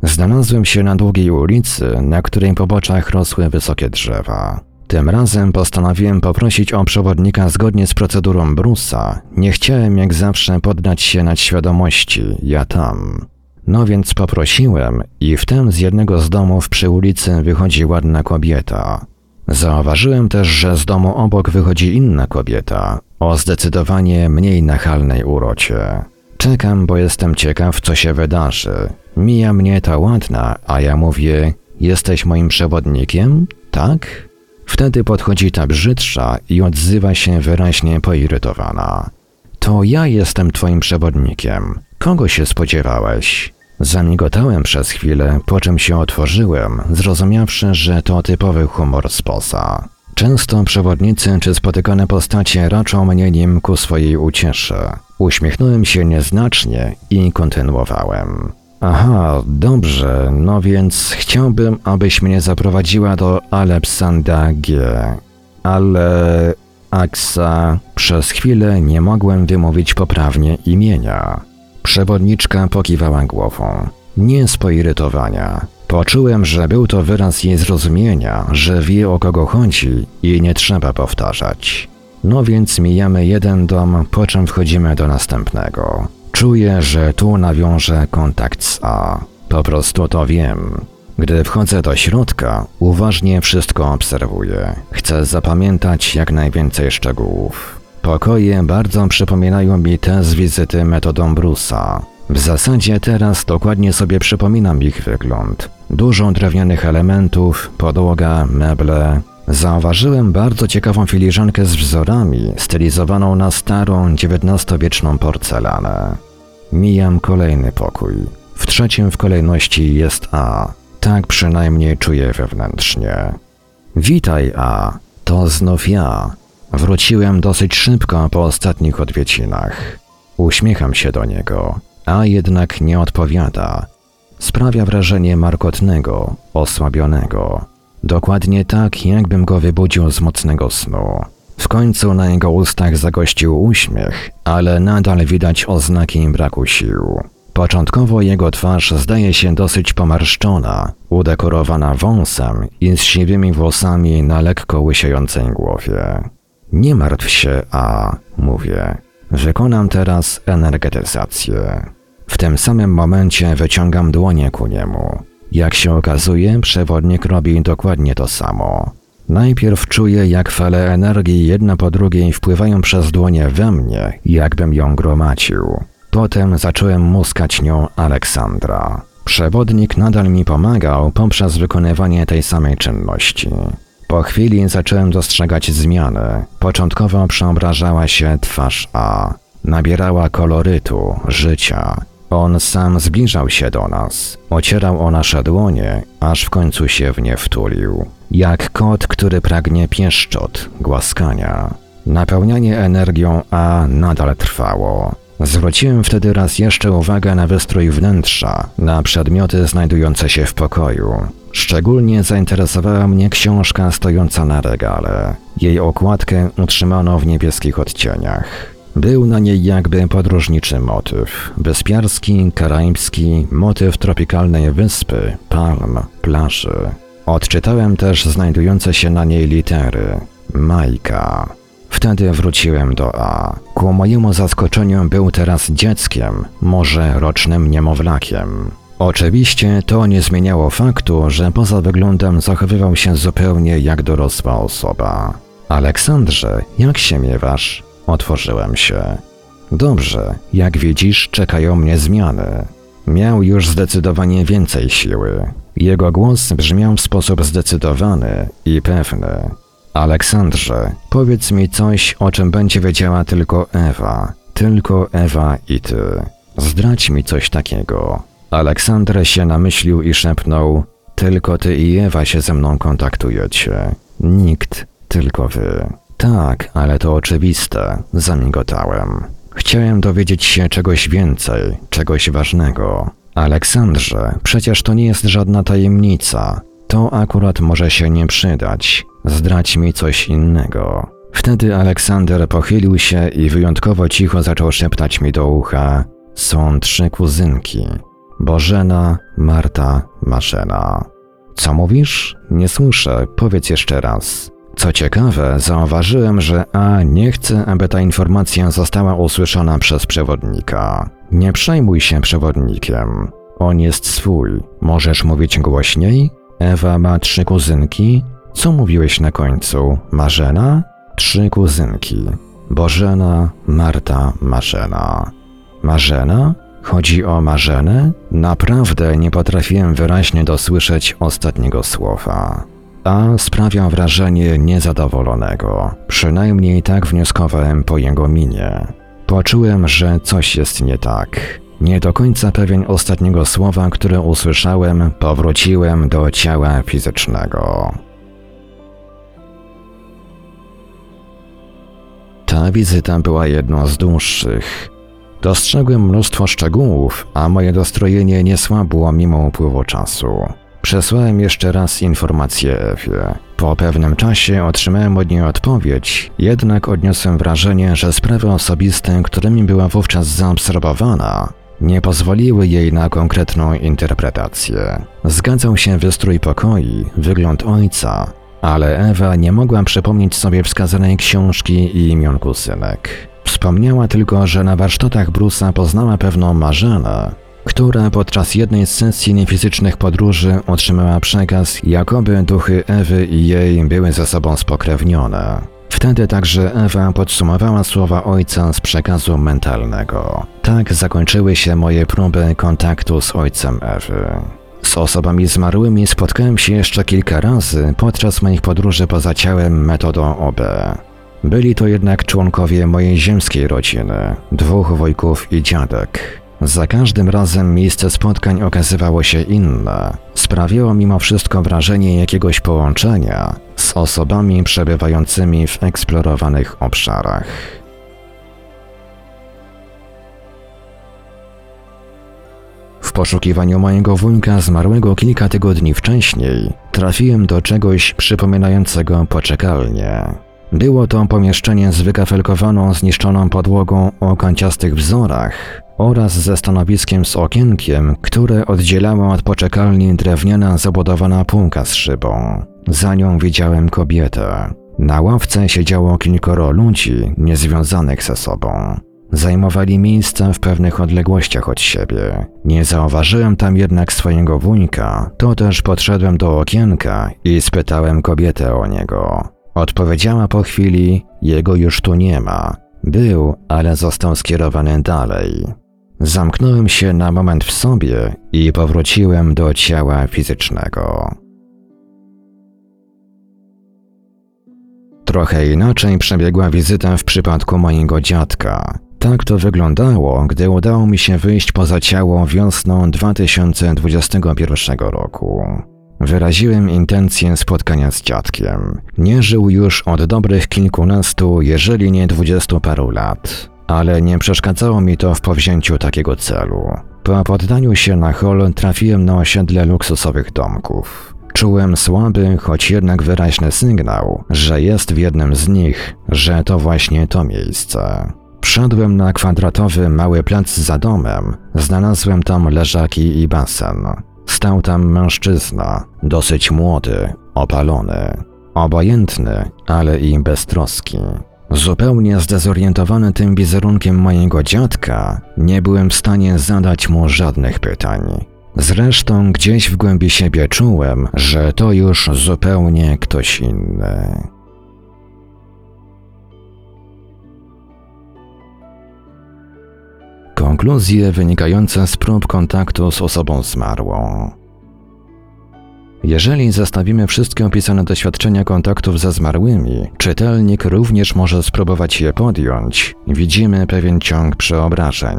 Znalazłem się na długiej ulicy, na której po boczach rosły wysokie drzewa. Tym razem postanowiłem poprosić o przewodnika zgodnie z procedurą Brusa. Nie chciałem jak zawsze poddać się nadświadomości, ja tam. No więc poprosiłem i wtem z jednego z domów przy ulicy wychodzi ładna kobieta. Zauważyłem też, że z domu obok wychodzi inna kobieta, o zdecydowanie mniej nachalnej urocie. Czekam, bo jestem ciekaw, co się wydarzy. Mija mnie ta ładna, a ja mówię: Jesteś moim przewodnikiem? Tak? Wtedy podchodzi ta brzydsza i odzywa się wyraźnie poirytowana. To ja jestem twoim przewodnikiem. Kogo się spodziewałeś? Zamigotałem przez chwilę, po czym się otworzyłem, zrozumiawszy, że to typowy humor sposa. Często przewodnicy czy spotykane postacie raczą mnie nim ku swojej uciesze. Uśmiechnąłem się nieznacznie i kontynuowałem. Aha, dobrze, no więc chciałbym, abyś mnie zaprowadziła do Alepsanda G. Ale... Aksa... Przez chwilę nie mogłem wymówić poprawnie imienia. Przewodniczka pokiwała głową. Nie z poirytowania. Poczułem, że był to wyraz jej zrozumienia, że wie o kogo chodzi i nie trzeba powtarzać. No więc mijamy jeden dom, po czym wchodzimy do następnego. Czuję, że tu nawiążę kontakt z A. Po prostu to wiem. Gdy wchodzę do środka, uważnie wszystko obserwuję. Chcę zapamiętać jak najwięcej szczegółów. Pokoje bardzo przypominają mi te z wizyty metodą Brusa. W zasadzie teraz dokładnie sobie przypominam ich wygląd. Dużo drewnianych elementów, podłoga, meble. Zauważyłem bardzo ciekawą filiżankę z wzorami, stylizowaną na starą, XIX-wieczną porcelanę. Mijam kolejny pokój. W trzecim w kolejności jest A. Tak przynajmniej czuję wewnętrznie. Witaj, A. To znów ja. Wróciłem dosyć szybko po ostatnich odwiedzinach. Uśmiecham się do niego, a jednak nie odpowiada. Sprawia wrażenie markotnego, osłabionego. Dokładnie tak, jakbym go wybudził z mocnego snu. W końcu na jego ustach zagościł uśmiech, ale nadal widać oznaki braku sił. Początkowo jego twarz zdaje się dosyć pomarszczona, udekorowana wąsem i z siwymi włosami na lekko łysiejącej głowie. Nie martw się, a mówię. Wykonam teraz energetyzację. W tym samym momencie wyciągam dłonie ku niemu. Jak się okazuje, przewodnik robi dokładnie to samo. Najpierw czuję, jak fale energii jedna po drugiej wpływają przez dłonie we mnie, jakbym ją gromadził. Potem zacząłem muskać nią Aleksandra. Przewodnik nadal mi pomagał poprzez wykonywanie tej samej czynności. Po chwili zacząłem dostrzegać zmiany. Początkowo przeobrażała się twarz A. Nabierała kolorytu, życia. On sam zbliżał się do nas, ocierał o nasze dłonie, aż w końcu się w nie wtulił. Jak kot, który pragnie pieszczot, głaskania. Napełnianie energią A nadal trwało. Zwróciłem wtedy raz jeszcze uwagę na wystrój wnętrza, na przedmioty znajdujące się w pokoju. Szczególnie zainteresowała mnie książka stojąca na regale. Jej okładkę utrzymano w niebieskich odcieniach. Był na niej jakby podróżniczy motyw. Wyspiarski, karaibski, motyw tropikalnej wyspy, palm, plaży. Odczytałem też znajdujące się na niej litery. Majka. Wtedy wróciłem do A. Ku mojemu zaskoczeniu był teraz dzieckiem, może rocznym niemowlakiem. Oczywiście to nie zmieniało faktu, że poza wyglądem zachowywał się zupełnie jak dorosła osoba. Aleksandrze, jak się miewasz? Otworzyłem się. Dobrze, jak widzisz, czekają mnie zmiany. Miał już zdecydowanie więcej siły. Jego głos brzmiał w sposób zdecydowany i pewny. Aleksandrze, powiedz mi coś, o czym będzie wiedziała tylko Ewa. Tylko Ewa i ty. Zdradź mi coś takiego. Aleksandr się namyślił i szepnął: Tylko ty i Ewa się ze mną kontaktujecie. Nikt, tylko wy. Tak, ale to oczywiste, zamigotałem. Chciałem dowiedzieć się czegoś więcej, czegoś ważnego. Aleksandrze, przecież to nie jest żadna tajemnica. To akurat może się nie przydać. Zdradź mi coś innego. Wtedy Aleksander pochylił się i wyjątkowo cicho zaczął szeptać mi do ucha: Są trzy kuzynki. Bożena, Marta, Marzena. Co mówisz? Nie słyszę, powiedz jeszcze raz. Co ciekawe, zauważyłem, że A nie chce, aby ta informacja została usłyszana przez przewodnika. Nie przejmuj się przewodnikiem. On jest swój. Możesz mówić głośniej? Ewa ma trzy kuzynki. Co mówiłeś na końcu? Marzena? Trzy kuzynki. Bożena, Marta, Marzena. Marzena? Chodzi o Marzenę? Naprawdę nie potrafiłem wyraźnie dosłyszeć ostatniego słowa. A sprawiał wrażenie niezadowolonego. Przynajmniej tak wnioskowałem po jego minie. Poczułem, że coś jest nie tak. Nie do końca pewien ostatniego słowa, które usłyszałem, powróciłem do ciała fizycznego. Ta wizyta była jedną z dłuższych. Dostrzegłem mnóstwo szczegółów, a moje dostrojenie nie słabło mimo upływu czasu. Przesłałem jeszcze raz informację Ewie. Po pewnym czasie otrzymałem od niej odpowiedź, jednak odniosłem wrażenie, że sprawy osobiste, którymi była wówczas zaabsorbowana, nie pozwoliły jej na konkretną interpretację. Zgadzał się wystrój pokoi, wygląd ojca, ale Ewa nie mogła przypomnieć sobie wskazanej książki i imion kusynek. Wspomniała tylko, że na warsztatach Brusa poznała pewną Marzenę, która podczas jednej z sesji niefizycznych podróży otrzymała przekaz, jakoby duchy Ewy i jej były ze sobą spokrewnione. Wtedy także Ewa podsumowała słowa ojca z przekazu mentalnego. Tak zakończyły się moje próby kontaktu z ojcem Ewy. Z osobami zmarłymi spotkałem się jeszcze kilka razy podczas moich podróży poza ciałem metodą OB. Byli to jednak członkowie mojej ziemskiej rodziny, dwóch wujków i dziadek. Za każdym razem miejsce spotkań okazywało się inne. Sprawiło mimo wszystko wrażenie jakiegoś połączenia z osobami przebywającymi w eksplorowanych obszarach. Poszukiwaniu mojego wujka zmarłego kilka tygodni wcześniej trafiłem do czegoś przypominającego poczekalnię. Było to pomieszczenie z wykafelkowaną, zniszczoną podłogą o kanciastych wzorach oraz ze stanowiskiem z okienkiem, które oddzielała od poczekalni drewniana zabudowana półka z szybą. Za nią widziałem kobietę. Na ławce siedziało kilkoro ludzi niezwiązanych ze sobą. Zajmowali miejsca w pewnych odległościach od siebie. Nie zauważyłem tam jednak swojego wujka, to też podszedłem do okienka i spytałem kobietę o niego. Odpowiedziała po chwili, jego już tu nie ma. Był, ale został skierowany dalej. Zamknąłem się na moment w sobie i powróciłem do ciała fizycznego. Trochę inaczej przebiegła wizyta w przypadku mojego dziadka. Tak to wyglądało, gdy udało mi się wyjść poza ciało wiosną 2021 roku. Wyraziłem intencję spotkania z dziadkiem. Nie żył już od dobrych kilkunastu, jeżeli nie dwudziestu paru lat ale nie przeszkadzało mi to w powzięciu takiego celu. Po poddaniu się na hol trafiłem na osiedle luksusowych domków. Czułem słaby, choć jednak wyraźny sygnał, że jest w jednym z nich, że to właśnie to miejsce. Wszedłem na kwadratowy mały plac za domem, znalazłem tam leżaki i basen. Stał tam mężczyzna, dosyć młody, opalony, obojętny, ale i beztroski. Zupełnie zdezorientowany tym wizerunkiem mojego dziadka, nie byłem w stanie zadać mu żadnych pytań. Zresztą gdzieś w głębi siebie czułem, że to już zupełnie ktoś inny. Konkluzje wynikające z prób kontaktu z osobą zmarłą. Jeżeli zestawimy wszystkie opisane doświadczenia kontaktów ze zmarłymi, czytelnik również może spróbować je podjąć. Widzimy pewien ciąg przeobrażeń.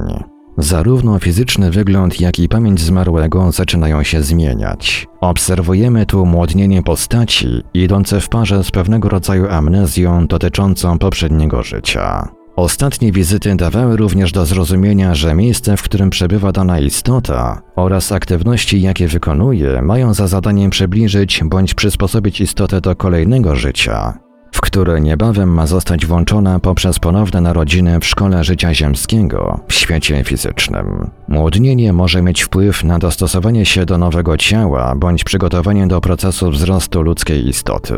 Zarówno fizyczny wygląd, jak i pamięć zmarłego zaczynają się zmieniać. Obserwujemy tu młodnienie postaci, idące w parze z pewnego rodzaju amnezją dotyczącą poprzedniego życia. Ostatnie wizyty dawały również do zrozumienia, że miejsce, w którym przebywa dana istota oraz aktywności, jakie wykonuje, mają za zadanie przybliżyć bądź przysposobić istotę do kolejnego życia, w które niebawem ma zostać włączona poprzez ponowne narodziny w szkole życia ziemskiego w świecie fizycznym. Młodnienie może mieć wpływ na dostosowanie się do nowego ciała bądź przygotowanie do procesu wzrostu ludzkiej istoty.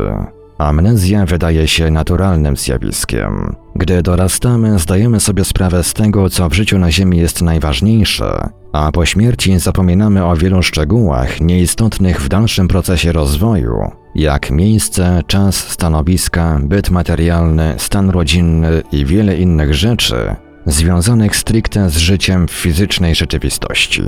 Amnezja wydaje się naturalnym zjawiskiem. Gdy dorastamy, zdajemy sobie sprawę z tego, co w życiu na Ziemi jest najważniejsze, a po śmierci zapominamy o wielu szczegółach nieistotnych w dalszym procesie rozwoju, jak miejsce, czas, stanowiska, byt materialny, stan rodzinny i wiele innych rzeczy związanych stricte z życiem w fizycznej rzeczywistości.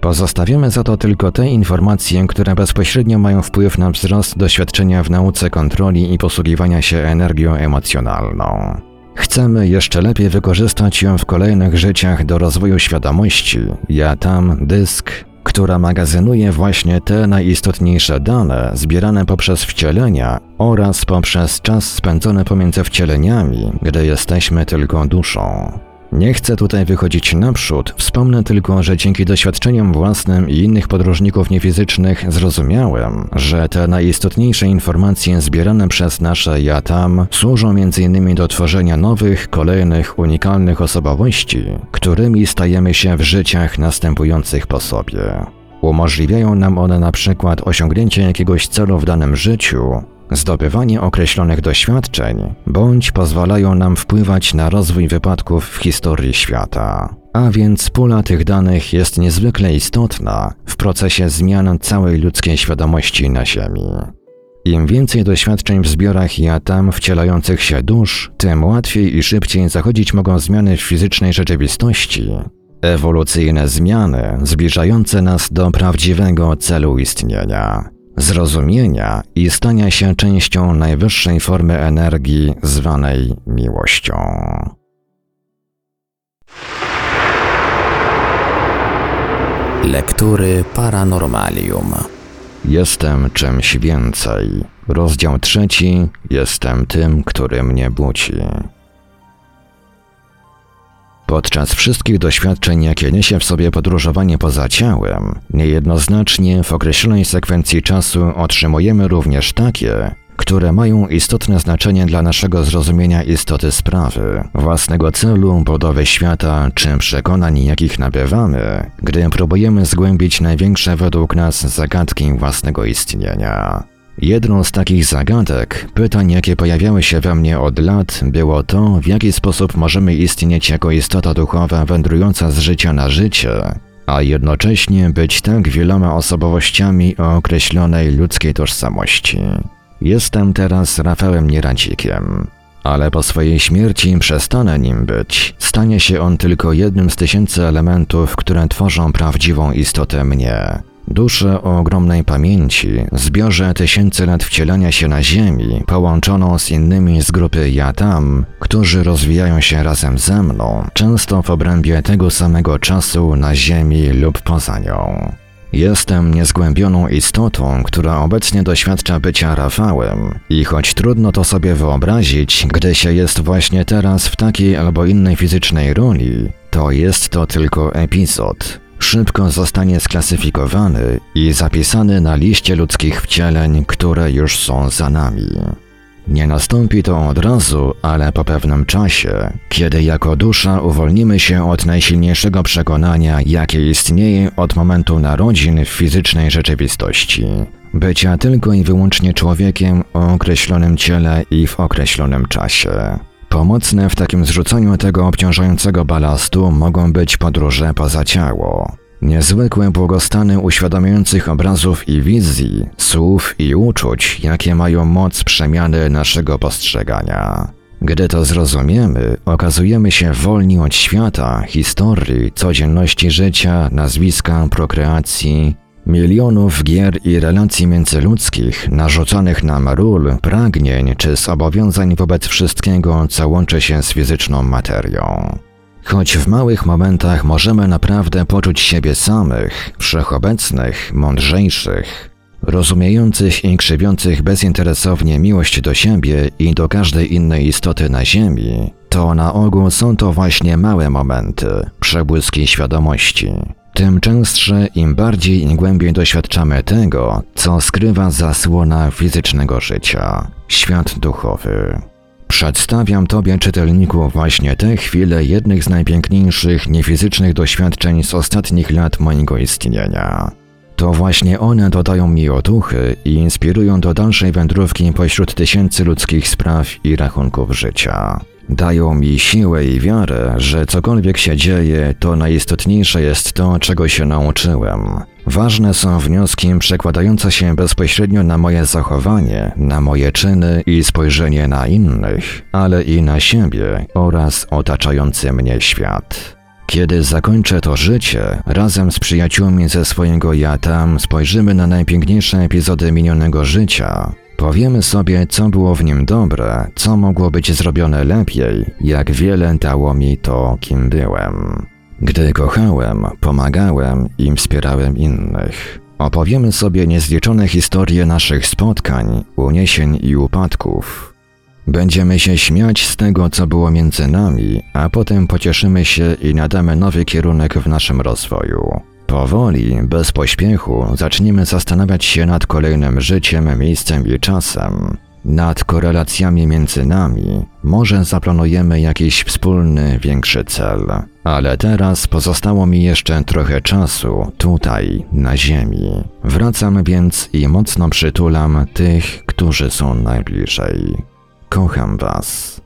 Pozostawiamy za to tylko te informacje, które bezpośrednio mają wpływ na wzrost doświadczenia w nauce kontroli i posługiwania się energią emocjonalną. Chcemy jeszcze lepiej wykorzystać ją w kolejnych życiach do rozwoju świadomości. Ja tam, dysk, która magazynuje właśnie te najistotniejsze dane zbierane poprzez wcielenia oraz poprzez czas spędzony pomiędzy wcieleniami, gdy jesteśmy tylko duszą. Nie chcę tutaj wychodzić naprzód, wspomnę tylko, że dzięki doświadczeniom własnym i innych podróżników niefizycznych zrozumiałem, że te najistotniejsze informacje zbierane przez nasze ja tam służą m.in. do tworzenia nowych, kolejnych, unikalnych osobowości, którymi stajemy się w życiach następujących po sobie. Umożliwiają nam one na przykład osiągnięcie jakiegoś celu w danym życiu, zdobywanie określonych doświadczeń, bądź pozwalają nam wpływać na rozwój wypadków w historii świata. A więc pula tych danych jest niezwykle istotna w procesie zmian całej ludzkiej świadomości na Ziemi. Im więcej doświadczeń w zbiorach ja tam wcielających się dusz, tym łatwiej i szybciej zachodzić mogą zmiany w fizycznej rzeczywistości. Ewolucyjne zmiany zbliżające nas do prawdziwego celu istnienia zrozumienia i stania się częścią najwyższej formy energii zwanej miłością. Lektury Paranormalium. Jestem czymś więcej. Rozdział trzeci. Jestem tym, który mnie budzi. Podczas wszystkich doświadczeń, jakie niesie w sobie podróżowanie poza ciałem, niejednoznacznie w określonej sekwencji czasu otrzymujemy również takie, które mają istotne znaczenie dla naszego zrozumienia istoty sprawy, własnego celu, budowy świata czy przekonań, jakich nabywamy, gdy próbujemy zgłębić największe według nas zagadki własnego istnienia. Jedną z takich zagadek, pytań, jakie pojawiały się we mnie od lat, było to, w jaki sposób możemy istnieć jako istota duchowa wędrująca z życia na życie, a jednocześnie być tak wieloma osobowościami o określonej ludzkiej tożsamości. Jestem teraz Rafałem Nierancikiem, ale po swojej śmierci przestanę nim być. Stanie się on tylko jednym z tysięcy elementów, które tworzą prawdziwą istotę mnie. Duszę o ogromnej pamięci, zbiorze tysięcy lat wcielania się na Ziemi, połączoną z innymi z grupy Ja Tam, którzy rozwijają się razem ze mną, często w obrębie tego samego czasu na Ziemi lub poza nią. Jestem niezgłębioną istotą, która obecnie doświadcza bycia Rafałem i choć trudno to sobie wyobrazić, gdy się jest właśnie teraz w takiej albo innej fizycznej roli, to jest to tylko epizod, szybko zostanie sklasyfikowany i zapisany na liście ludzkich wcieleń, które już są za nami. Nie nastąpi to od razu, ale po pewnym czasie, kiedy jako dusza uwolnimy się od najsilniejszego przekonania, jakie istnieje od momentu narodzin w fizycznej rzeczywistości. Bycia tylko i wyłącznie człowiekiem o określonym ciele i w określonym czasie. Pomocne w takim zrzuceniu tego obciążającego balastu mogą być podróże poza ciało. Niezwykłe błogostany uświadamiających obrazów i wizji, słów i uczuć, jakie mają moc przemiany naszego postrzegania. Gdy to zrozumiemy, okazujemy się wolni od świata, historii, codzienności życia, nazwiska, prokreacji, milionów gier i relacji międzyludzkich, narzucanych nam ról, pragnień czy zobowiązań wobec wszystkiego, co łączy się z fizyczną materią. Choć w małych momentach możemy naprawdę poczuć siebie samych, wszechobecnych, mądrzejszych, rozumiejących i krzywiących bezinteresownie miłość do siebie i do każdej innej istoty na Ziemi, to na ogół są to właśnie małe momenty, przebłyski świadomości. Tym częstsze, im bardziej i głębiej doświadczamy tego, co skrywa zasłona fizycznego życia świat duchowy. Przedstawiam Tobie, czytelniku, właśnie te chwile jednych z najpiękniejszych niefizycznych doświadczeń z ostatnich lat mojego istnienia. To właśnie one dodają mi otuchy i inspirują do dalszej wędrówki pośród tysięcy ludzkich spraw i rachunków życia. Dają mi siłę i wiarę, że cokolwiek się dzieje, to najistotniejsze jest to, czego się nauczyłem. Ważne są wnioski przekładające się bezpośrednio na moje zachowanie, na moje czyny i spojrzenie na innych, ale i na siebie oraz otaczający mnie świat. Kiedy zakończę to życie, razem z przyjaciółmi ze swojego ja tam spojrzymy na najpiękniejsze epizody minionego życia Powiemy sobie, co było w nim dobre, co mogło być zrobione lepiej, jak wiele dało mi to, kim byłem. Gdy kochałem, pomagałem i wspierałem innych. Opowiemy sobie niezliczone historie naszych spotkań, uniesień i upadków. Będziemy się śmiać z tego, co było między nami, a potem pocieszymy się i nadamy nowy kierunek w naszym rozwoju. Powoli, bez pośpiechu, zaczniemy zastanawiać się nad kolejnym życiem, miejscem i czasem, nad korelacjami między nami. Może zaplanujemy jakiś wspólny, większy cel. Ale teraz pozostało mi jeszcze trochę czasu tutaj, na Ziemi. Wracam więc i mocno przytulam tych, którzy są najbliżej. Kocham Was.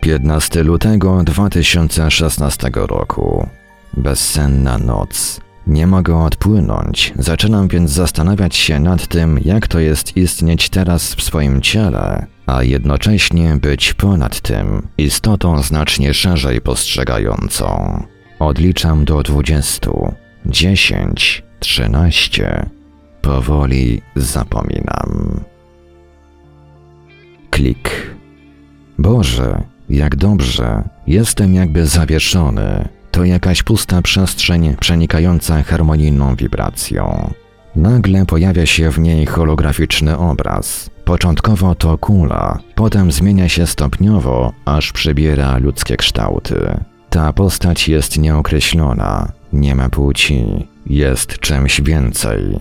15 lutego 2016 roku. Bezsenna noc. Nie mogę odpłynąć, zaczynam więc zastanawiać się nad tym, jak to jest istnieć teraz w swoim ciele, a jednocześnie być ponad tym, istotą znacznie szerzej postrzegającą. Odliczam do dwudziestu, dziesięć, trzynaście. Powoli zapominam. Klik. Boże, jak dobrze, jestem jakby zawieszony, to jakaś pusta przestrzeń przenikająca harmonijną wibracją. Nagle pojawia się w niej holograficzny obraz. Początkowo to kula, potem zmienia się stopniowo, aż przybiera ludzkie kształty. Ta postać jest nieokreślona, nie ma płci, jest czymś więcej.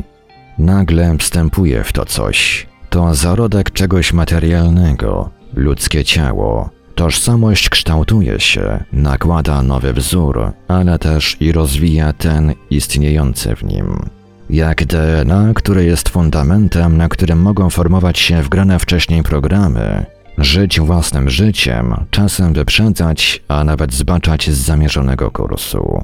Nagle wstępuje w to coś. To zarodek czegoś materialnego, ludzkie ciało, Tożsamość kształtuje się, nakłada nowy wzór, ale też i rozwija ten istniejący w nim. Jak DNA, które jest fundamentem, na którym mogą formować się wgrane wcześniej programy, żyć własnym życiem, czasem wyprzedzać, a nawet zbaczać z zamierzonego kursu.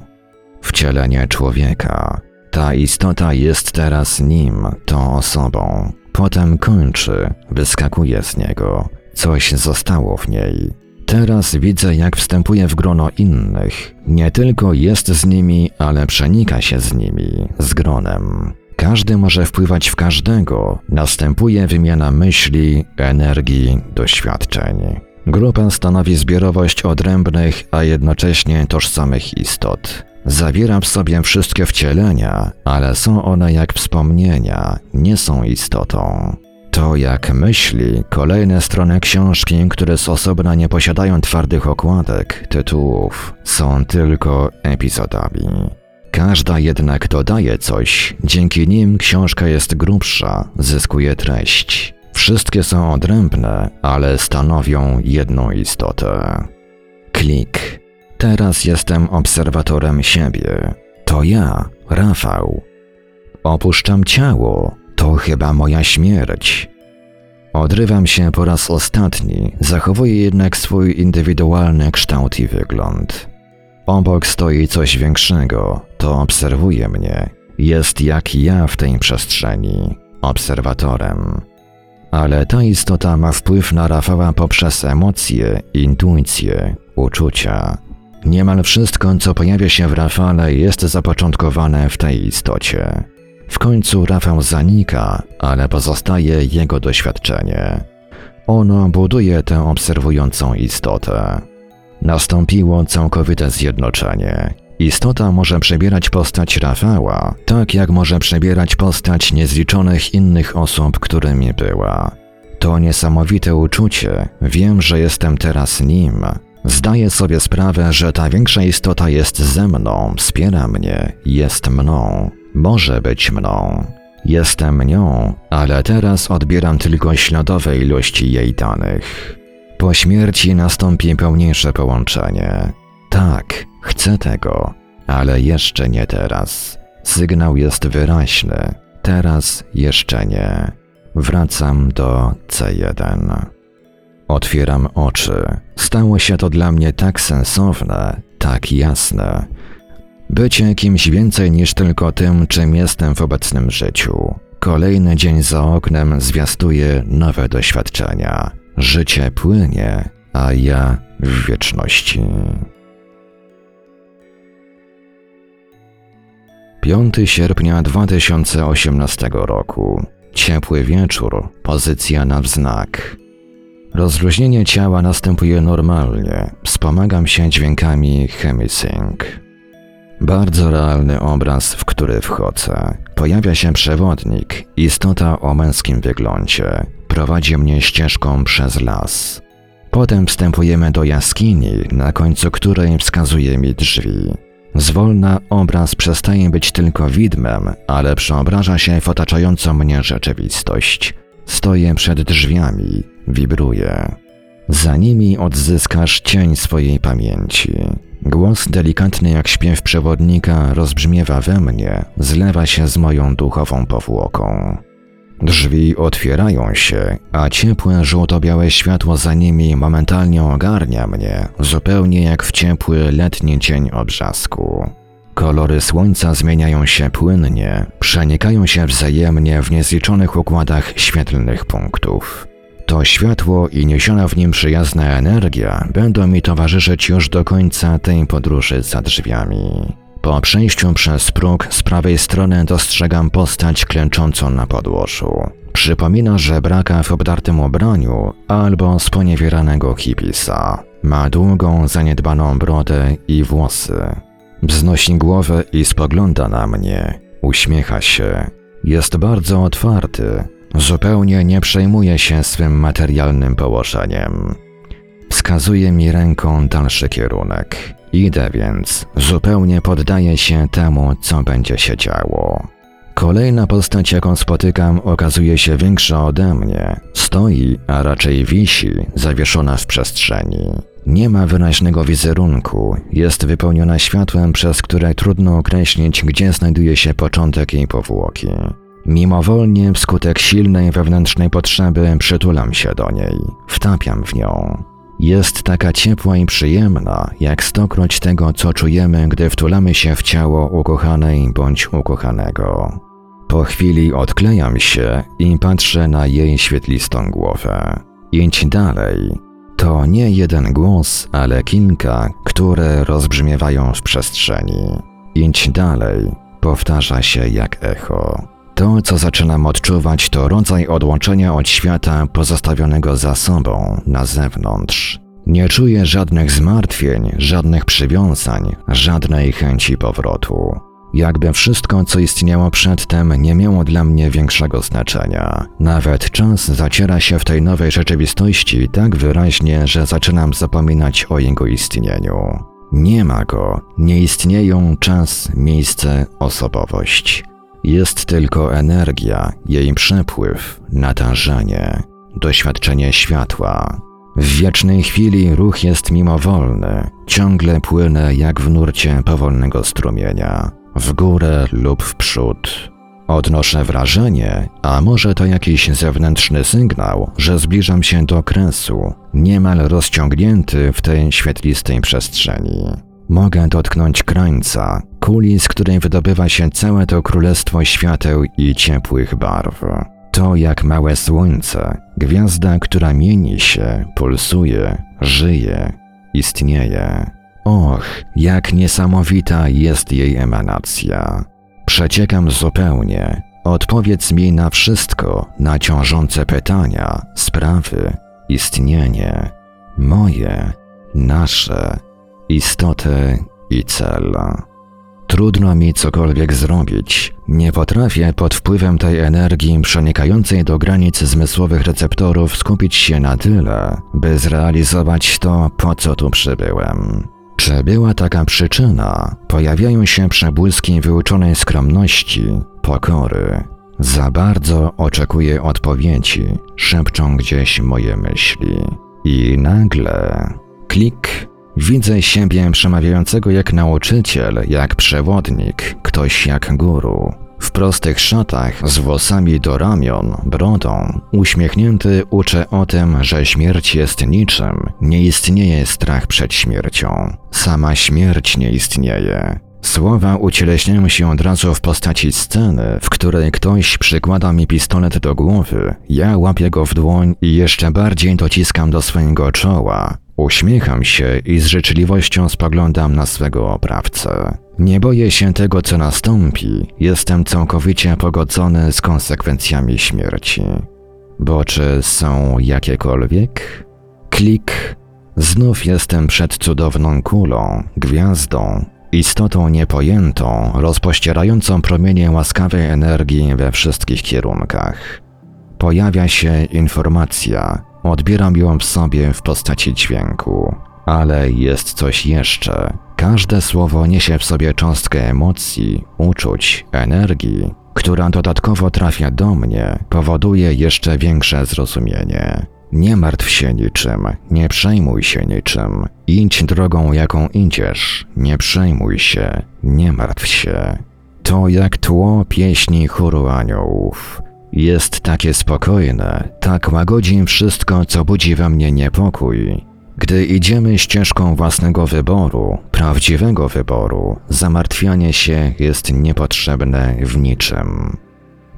Wcielenie człowieka. Ta istota jest teraz nim, tą osobą. Potem kończy, wyskakuje z niego. Coś zostało w niej. Teraz widzę, jak wstępuje w grono innych. Nie tylko jest z nimi, ale przenika się z nimi, z gronem. Każdy może wpływać w każdego, następuje wymiana myśli, energii, doświadczeń. Grupa stanowi zbiorowość odrębnych, a jednocześnie tożsamych istot. Zawiera w sobie wszystkie wcielenia, ale są one jak wspomnienia, nie są istotą. To jak myśli, kolejne strony książki, które z osobna nie posiadają twardych okładek, tytułów, są tylko epizodami. Każda jednak dodaje coś, dzięki nim książka jest grubsza, zyskuje treść. Wszystkie są odrębne, ale stanowią jedną istotę. Klik. Teraz jestem obserwatorem siebie. To ja, Rafał. Opuszczam ciało, to chyba moja śmierć. Odrywam się po raz ostatni, zachowuję jednak swój indywidualny kształt i wygląd. Obok stoi coś większego, to obserwuje mnie. Jest jak ja w tej przestrzeni, obserwatorem. Ale ta istota ma wpływ na Rafała poprzez emocje, intuicje, uczucia. Niemal wszystko, co pojawia się w Rafale, jest zapoczątkowane w tej istocie. W końcu Rafał zanika, ale pozostaje jego doświadczenie. Ono buduje tę obserwującą istotę. Nastąpiło całkowite zjednoczenie. Istota może przebierać postać Rafała, tak jak może przebierać postać niezliczonych innych osób, którymi była. To niesamowite uczucie, wiem, że jestem teraz nim. Zdaję sobie sprawę, że ta większa istota jest ze mną, wspiera mnie, jest mną. Może być mną. Jestem nią, ale teraz odbieram tylko śladowe ilości jej danych. Po śmierci nastąpi pełniejsze połączenie. Tak, chcę tego, ale jeszcze nie teraz. Sygnał jest wyraźny. Teraz jeszcze nie. Wracam do C1. Otwieram oczy. Stało się to dla mnie tak sensowne, tak jasne, Bycie kimś więcej niż tylko tym, czym jestem w obecnym życiu. Kolejny dzień za oknem zwiastuje nowe doświadczenia. Życie płynie, a ja w wieczności. 5 sierpnia 2018 roku. ciepły wieczór, pozycja na wznak. Rozluźnienie ciała następuje normalnie, wspomagam się dźwiękami chemisync. Bardzo realny obraz, w który wchodzę. Pojawia się przewodnik, istota o męskim wyglądzie. Prowadzi mnie ścieżką przez las. Potem wstępujemy do jaskini, na końcu której wskazuje mi drzwi. Zwolna obraz przestaje być tylko widmem, ale przeobraża się w otaczającą mnie rzeczywistość. Stoję przed drzwiami, wibruję. Za nimi odzyskasz cień swojej pamięci. Głos delikatny jak śpiew przewodnika rozbrzmiewa we mnie, zlewa się z moją duchową powłoką. Drzwi otwierają się, a ciepłe żółto-białe światło za nimi momentalnie ogarnia mnie, zupełnie jak w ciepły letni dzień obrzasku. Kolory słońca zmieniają się płynnie, przenikają się wzajemnie w niezliczonych układach świetlnych punktów. To światło i niesiona w nim przyjazna energia będą mi towarzyszyć już do końca tej podróży za drzwiami. Po przejściu przez próg z prawej strony dostrzegam postać klęczącą na podłożu. Przypomina żebraka w obdartym ubraniu albo sponiewieranego hipisa. Ma długą, zaniedbaną brodę i włosy. Wznosi głowę i spogląda na mnie. Uśmiecha się. Jest bardzo otwarty. Zupełnie nie przejmuje się swym materialnym położeniem. Wskazuje mi ręką dalszy kierunek. Idę więc, zupełnie poddaję się temu, co będzie się działo. Kolejna postać, jaką spotykam, okazuje się większa ode mnie. Stoi, a raczej wisi, zawieszona w przestrzeni. Nie ma wyraźnego wizerunku, jest wypełniona światłem, przez które trudno określić, gdzie znajduje się początek jej powłoki. Mimowolnie, wskutek silnej wewnętrznej potrzeby, przytulam się do niej, wtapiam w nią. Jest taka ciepła i przyjemna, jak stokroć tego, co czujemy, gdy wtulamy się w ciało ukochanej bądź ukochanego. Po chwili odklejam się i patrzę na jej świetlistą głowę. Idź dalej. To nie jeden głos, ale kilka, które rozbrzmiewają w przestrzeni. Idź dalej, powtarza się jak echo. To, co zaczynam odczuwać, to rodzaj odłączenia od świata pozostawionego za sobą, na zewnątrz. Nie czuję żadnych zmartwień, żadnych przywiązań, żadnej chęci powrotu. Jakby wszystko, co istniało przedtem, nie miało dla mnie większego znaczenia. Nawet czas zaciera się w tej nowej rzeczywistości tak wyraźnie, że zaczynam zapominać o jego istnieniu. Nie ma go, nie istnieją czas, miejsce, osobowość. Jest tylko energia, jej przepływ, natężenie, doświadczenie światła. W wiecznej chwili ruch jest mimowolny, ciągle płynę jak w nurcie powolnego strumienia, w górę lub w przód. Odnoszę wrażenie, a może to jakiś zewnętrzny sygnał, że zbliżam się do kresu, niemal rozciągnięty w tej świetlistej przestrzeni. Mogę dotknąć krańca, kuli, z której wydobywa się całe to królestwo świateł i ciepłych barw. To jak małe słońce, gwiazda, która mieni się, pulsuje, żyje, istnieje. Och, jak niesamowita jest jej emanacja. Przeciekam zupełnie. Odpowiedz mi na wszystko, na ciążące pytania, sprawy, istnienie, moje, nasze, istotę i cel. Trudno mi cokolwiek zrobić. Nie potrafię pod wpływem tej energii przenikającej do granic zmysłowych receptorów skupić się na tyle, by zrealizować to, po co tu przybyłem. Czy była taka przyczyna? Pojawiają się przebłyski wyuczonej skromności, pokory. Za bardzo oczekuję odpowiedzi, szepczą gdzieś moje myśli. I nagle klik Widzę siebie przemawiającego jak nauczyciel, jak przewodnik, ktoś jak guru. W prostych szatach, z włosami do ramion, brodą, uśmiechnięty uczę o tym, że śmierć jest niczym, nie istnieje strach przed śmiercią. Sama śmierć nie istnieje. Słowa ucieleśniają się od razu w postaci sceny, w której ktoś przykłada mi pistolet do głowy, ja łapię go w dłoń i jeszcze bardziej dociskam do swojego czoła. Uśmiecham się i z życzliwością spoglądam na swego oprawcę. Nie boję się tego, co nastąpi, jestem całkowicie pogodzony z konsekwencjami śmierci. Bo czy są jakiekolwiek? Klik. Znów jestem przed cudowną kulą, gwiazdą, istotą niepojętą, rozpościerającą promienie łaskawej energii we wszystkich kierunkach. Pojawia się informacja, odbieram ją w sobie w postaci dźwięku. Ale jest coś jeszcze. Każde słowo niesie w sobie cząstkę emocji, uczuć, energii, która dodatkowo trafia do mnie, powoduje jeszcze większe zrozumienie. Nie martw się niczym, nie przejmuj się niczym. Idź drogą, jaką idziesz. Nie przejmuj się, nie martw się. To jak tło pieśni chóru aniołów. Jest takie spokojne, tak łagodzi wszystko, co budzi we mnie niepokój. Gdy idziemy ścieżką własnego wyboru, prawdziwego wyboru, zamartwianie się jest niepotrzebne w niczym.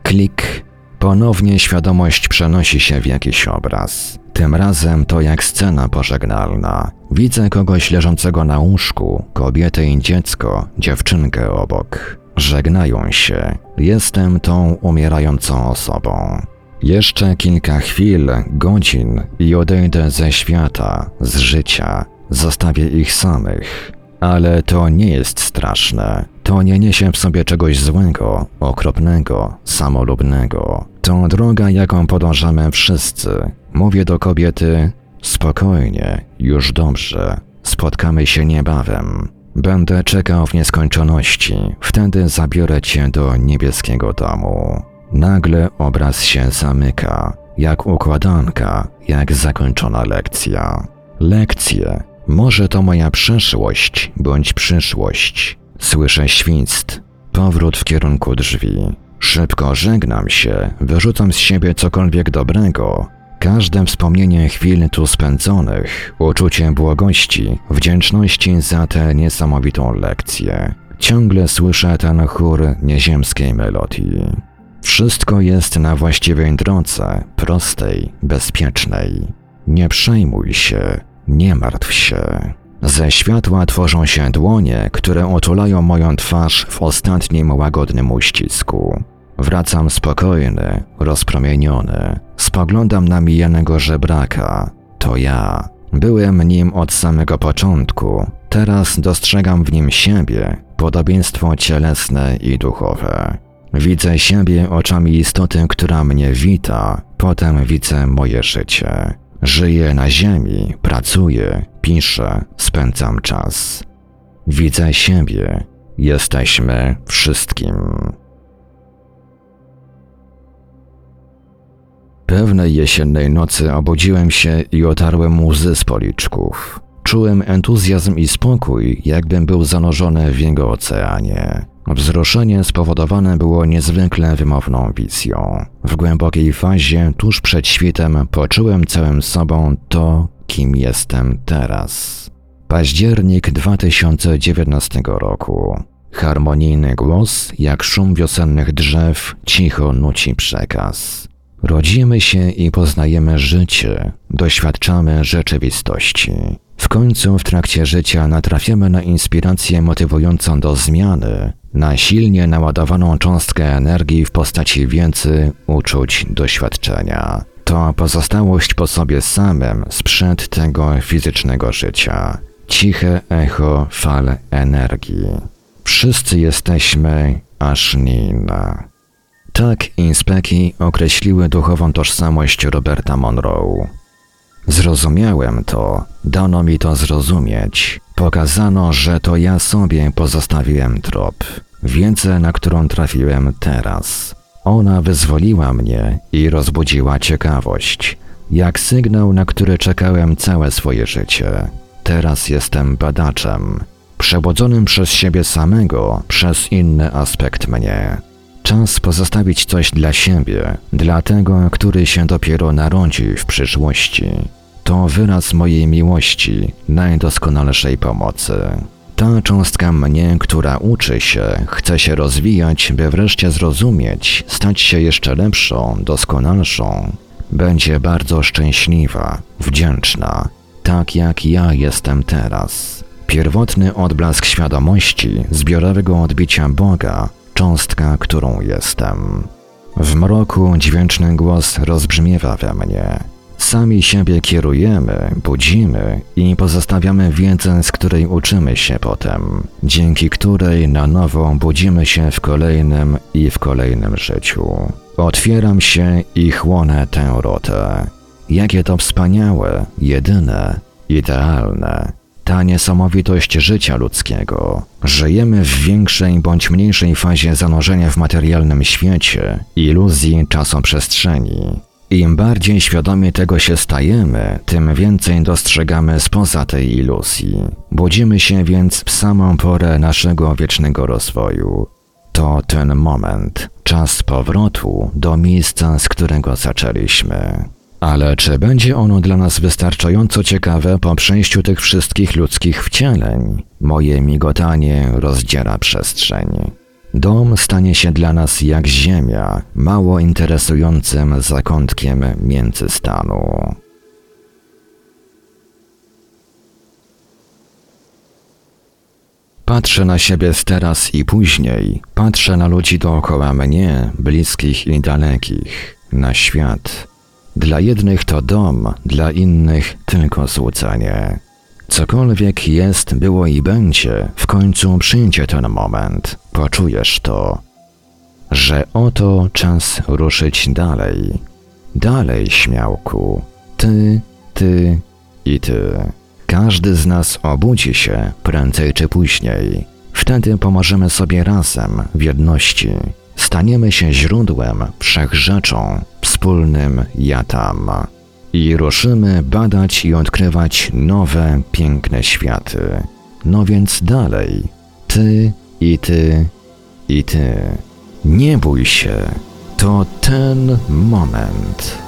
Klik. Ponownie świadomość przenosi się w jakiś obraz. Tym razem to jak scena pożegnalna. Widzę kogoś leżącego na łóżku, kobietę i dziecko, dziewczynkę obok. Żegnają się. Jestem tą umierającą osobą. Jeszcze kilka chwil, godzin i odejdę ze świata, z życia. Zostawię ich samych. Ale to nie jest straszne. To nie niesie w sobie czegoś złego, okropnego, samolubnego. To droga, jaką podążamy wszyscy. Mówię do kobiety: spokojnie, już dobrze. Spotkamy się niebawem. Będę czekał w nieskończoności, wtedy zabiorę cię do niebieskiego domu. Nagle obraz się zamyka, jak układanka, jak zakończona lekcja. Lekcje. Może to moja przeszłość bądź przyszłość. Słyszę świst. Powrót w kierunku drzwi. Szybko żegnam się, wyrzucam z siebie cokolwiek dobrego. Każde wspomnienie chwil tu spędzonych, uczucie błogości, wdzięczności za tę niesamowitą lekcję. Ciągle słyszę ten chór nieziemskiej melodii. Wszystko jest na właściwej drodze, prostej, bezpiecznej. Nie przejmuj się, nie martw się. Ze światła tworzą się dłonie, które otulają moją twarz w ostatnim łagodnym uścisku. Wracam spokojny, rozpromieniony. Spoglądam na mijanego żebraka. To ja. Byłem nim od samego początku. Teraz dostrzegam w nim siebie, podobieństwo cielesne i duchowe. Widzę siebie oczami istoty, która mnie wita, potem widzę moje życie. Żyję na ziemi, pracuję, piszę, spędzam czas. Widzę siebie. Jesteśmy wszystkim. Pewnej jesiennej nocy obudziłem się i otarłem łzy z policzków. Czułem entuzjazm i spokój, jakbym był zanurzony w jego oceanie. Wzruszenie spowodowane było niezwykle wymowną wizją. W głębokiej fazie, tuż przed świtem, poczułem całym sobą to, kim jestem teraz. Październik 2019 roku. Harmonijny głos, jak szum wiosennych drzew, cicho nuci przekaz. Rodzimy się i poznajemy życie, doświadczamy rzeczywistości. W końcu w trakcie życia natrafiamy na inspirację motywującą do zmiany, na silnie naładowaną cząstkę energii w postaci wiedzy, uczuć, doświadczenia. To pozostałość po sobie samym sprzed tego fizycznego życia. Ciche echo fal energii. Wszyscy jesteśmy Ashnin. Tak inspeki określiły duchową tożsamość Roberta Monroe. Zrozumiałem to, dano mi to zrozumieć. Pokazano, że to ja sobie pozostawiłem trop, wiedzę, na którą trafiłem teraz. Ona wyzwoliła mnie i rozbudziła ciekawość, jak sygnał, na który czekałem całe swoje życie. Teraz jestem badaczem, przebudzonym przez siebie samego, przez inny aspekt mnie. Czas pozostawić coś dla siebie, dla tego, który się dopiero narodzi w przyszłości. To wyraz mojej miłości, najdoskonalszej pomocy. Ta cząstka mnie, która uczy się, chce się rozwijać, by wreszcie zrozumieć, stać się jeszcze lepszą, doskonalszą, będzie bardzo szczęśliwa, wdzięczna, tak jak ja jestem teraz. Pierwotny odblask świadomości, zbiorowego odbicia Boga, cząstka, którą jestem. W mroku dźwięczny głos rozbrzmiewa we mnie. Sami siebie kierujemy, budzimy i pozostawiamy wiedzę, z której uczymy się potem, dzięki której na nowo budzimy się w kolejnym i w kolejnym życiu. Otwieram się i chłonę tę rotę. Jakie to wspaniałe, jedyne, idealne. Ta niesamowitość życia ludzkiego. Żyjemy w większej bądź mniejszej fazie zanurzenia w materialnym świecie, iluzji czasoprzestrzeni. Im bardziej świadomie tego się stajemy, tym więcej dostrzegamy spoza tej iluzji. Budzimy się więc w samą porę naszego wiecznego rozwoju. To ten moment, czas powrotu do miejsca, z którego zaczęliśmy. Ale czy będzie ono dla nas wystarczająco ciekawe po przejściu tych wszystkich ludzkich wcieleń? Moje migotanie rozdziera przestrzeń. Dom stanie się dla nas jak ziemia, mało interesującym zakątkiem międzystanu. Patrzę na siebie z teraz i później, patrzę na ludzi dookoła mnie, bliskich i dalekich, na świat. Dla jednych to dom, dla innych tylko złudzenie. Cokolwiek jest, było i będzie, w końcu przyjdzie ten moment, poczujesz to, że oto czas ruszyć dalej. Dalej, śmiałku. Ty, ty i ty. Każdy z nas obudzi się prędzej czy później. Wtedy pomożemy sobie razem, w jedności. Staniemy się źródłem, wszechrzeczą, wspólnym ja tam. I ruszymy badać i odkrywać nowe, piękne światy. No więc dalej. Ty i ty i ty. Nie bój się. To ten moment.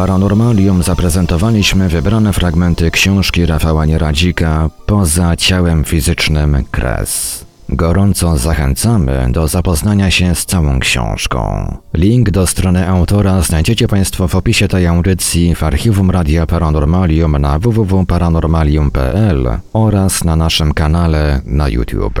Paranormalium zaprezentowaliśmy wybrane fragmenty książki Rafała Nieradzika Poza ciałem fizycznym Kres. Gorąco zachęcamy do zapoznania się z całą książką. Link do strony autora znajdziecie Państwo w opisie tej audycji w archiwum Radia Paranormalium na www.paranormalium.pl oraz na naszym kanale na YouTube.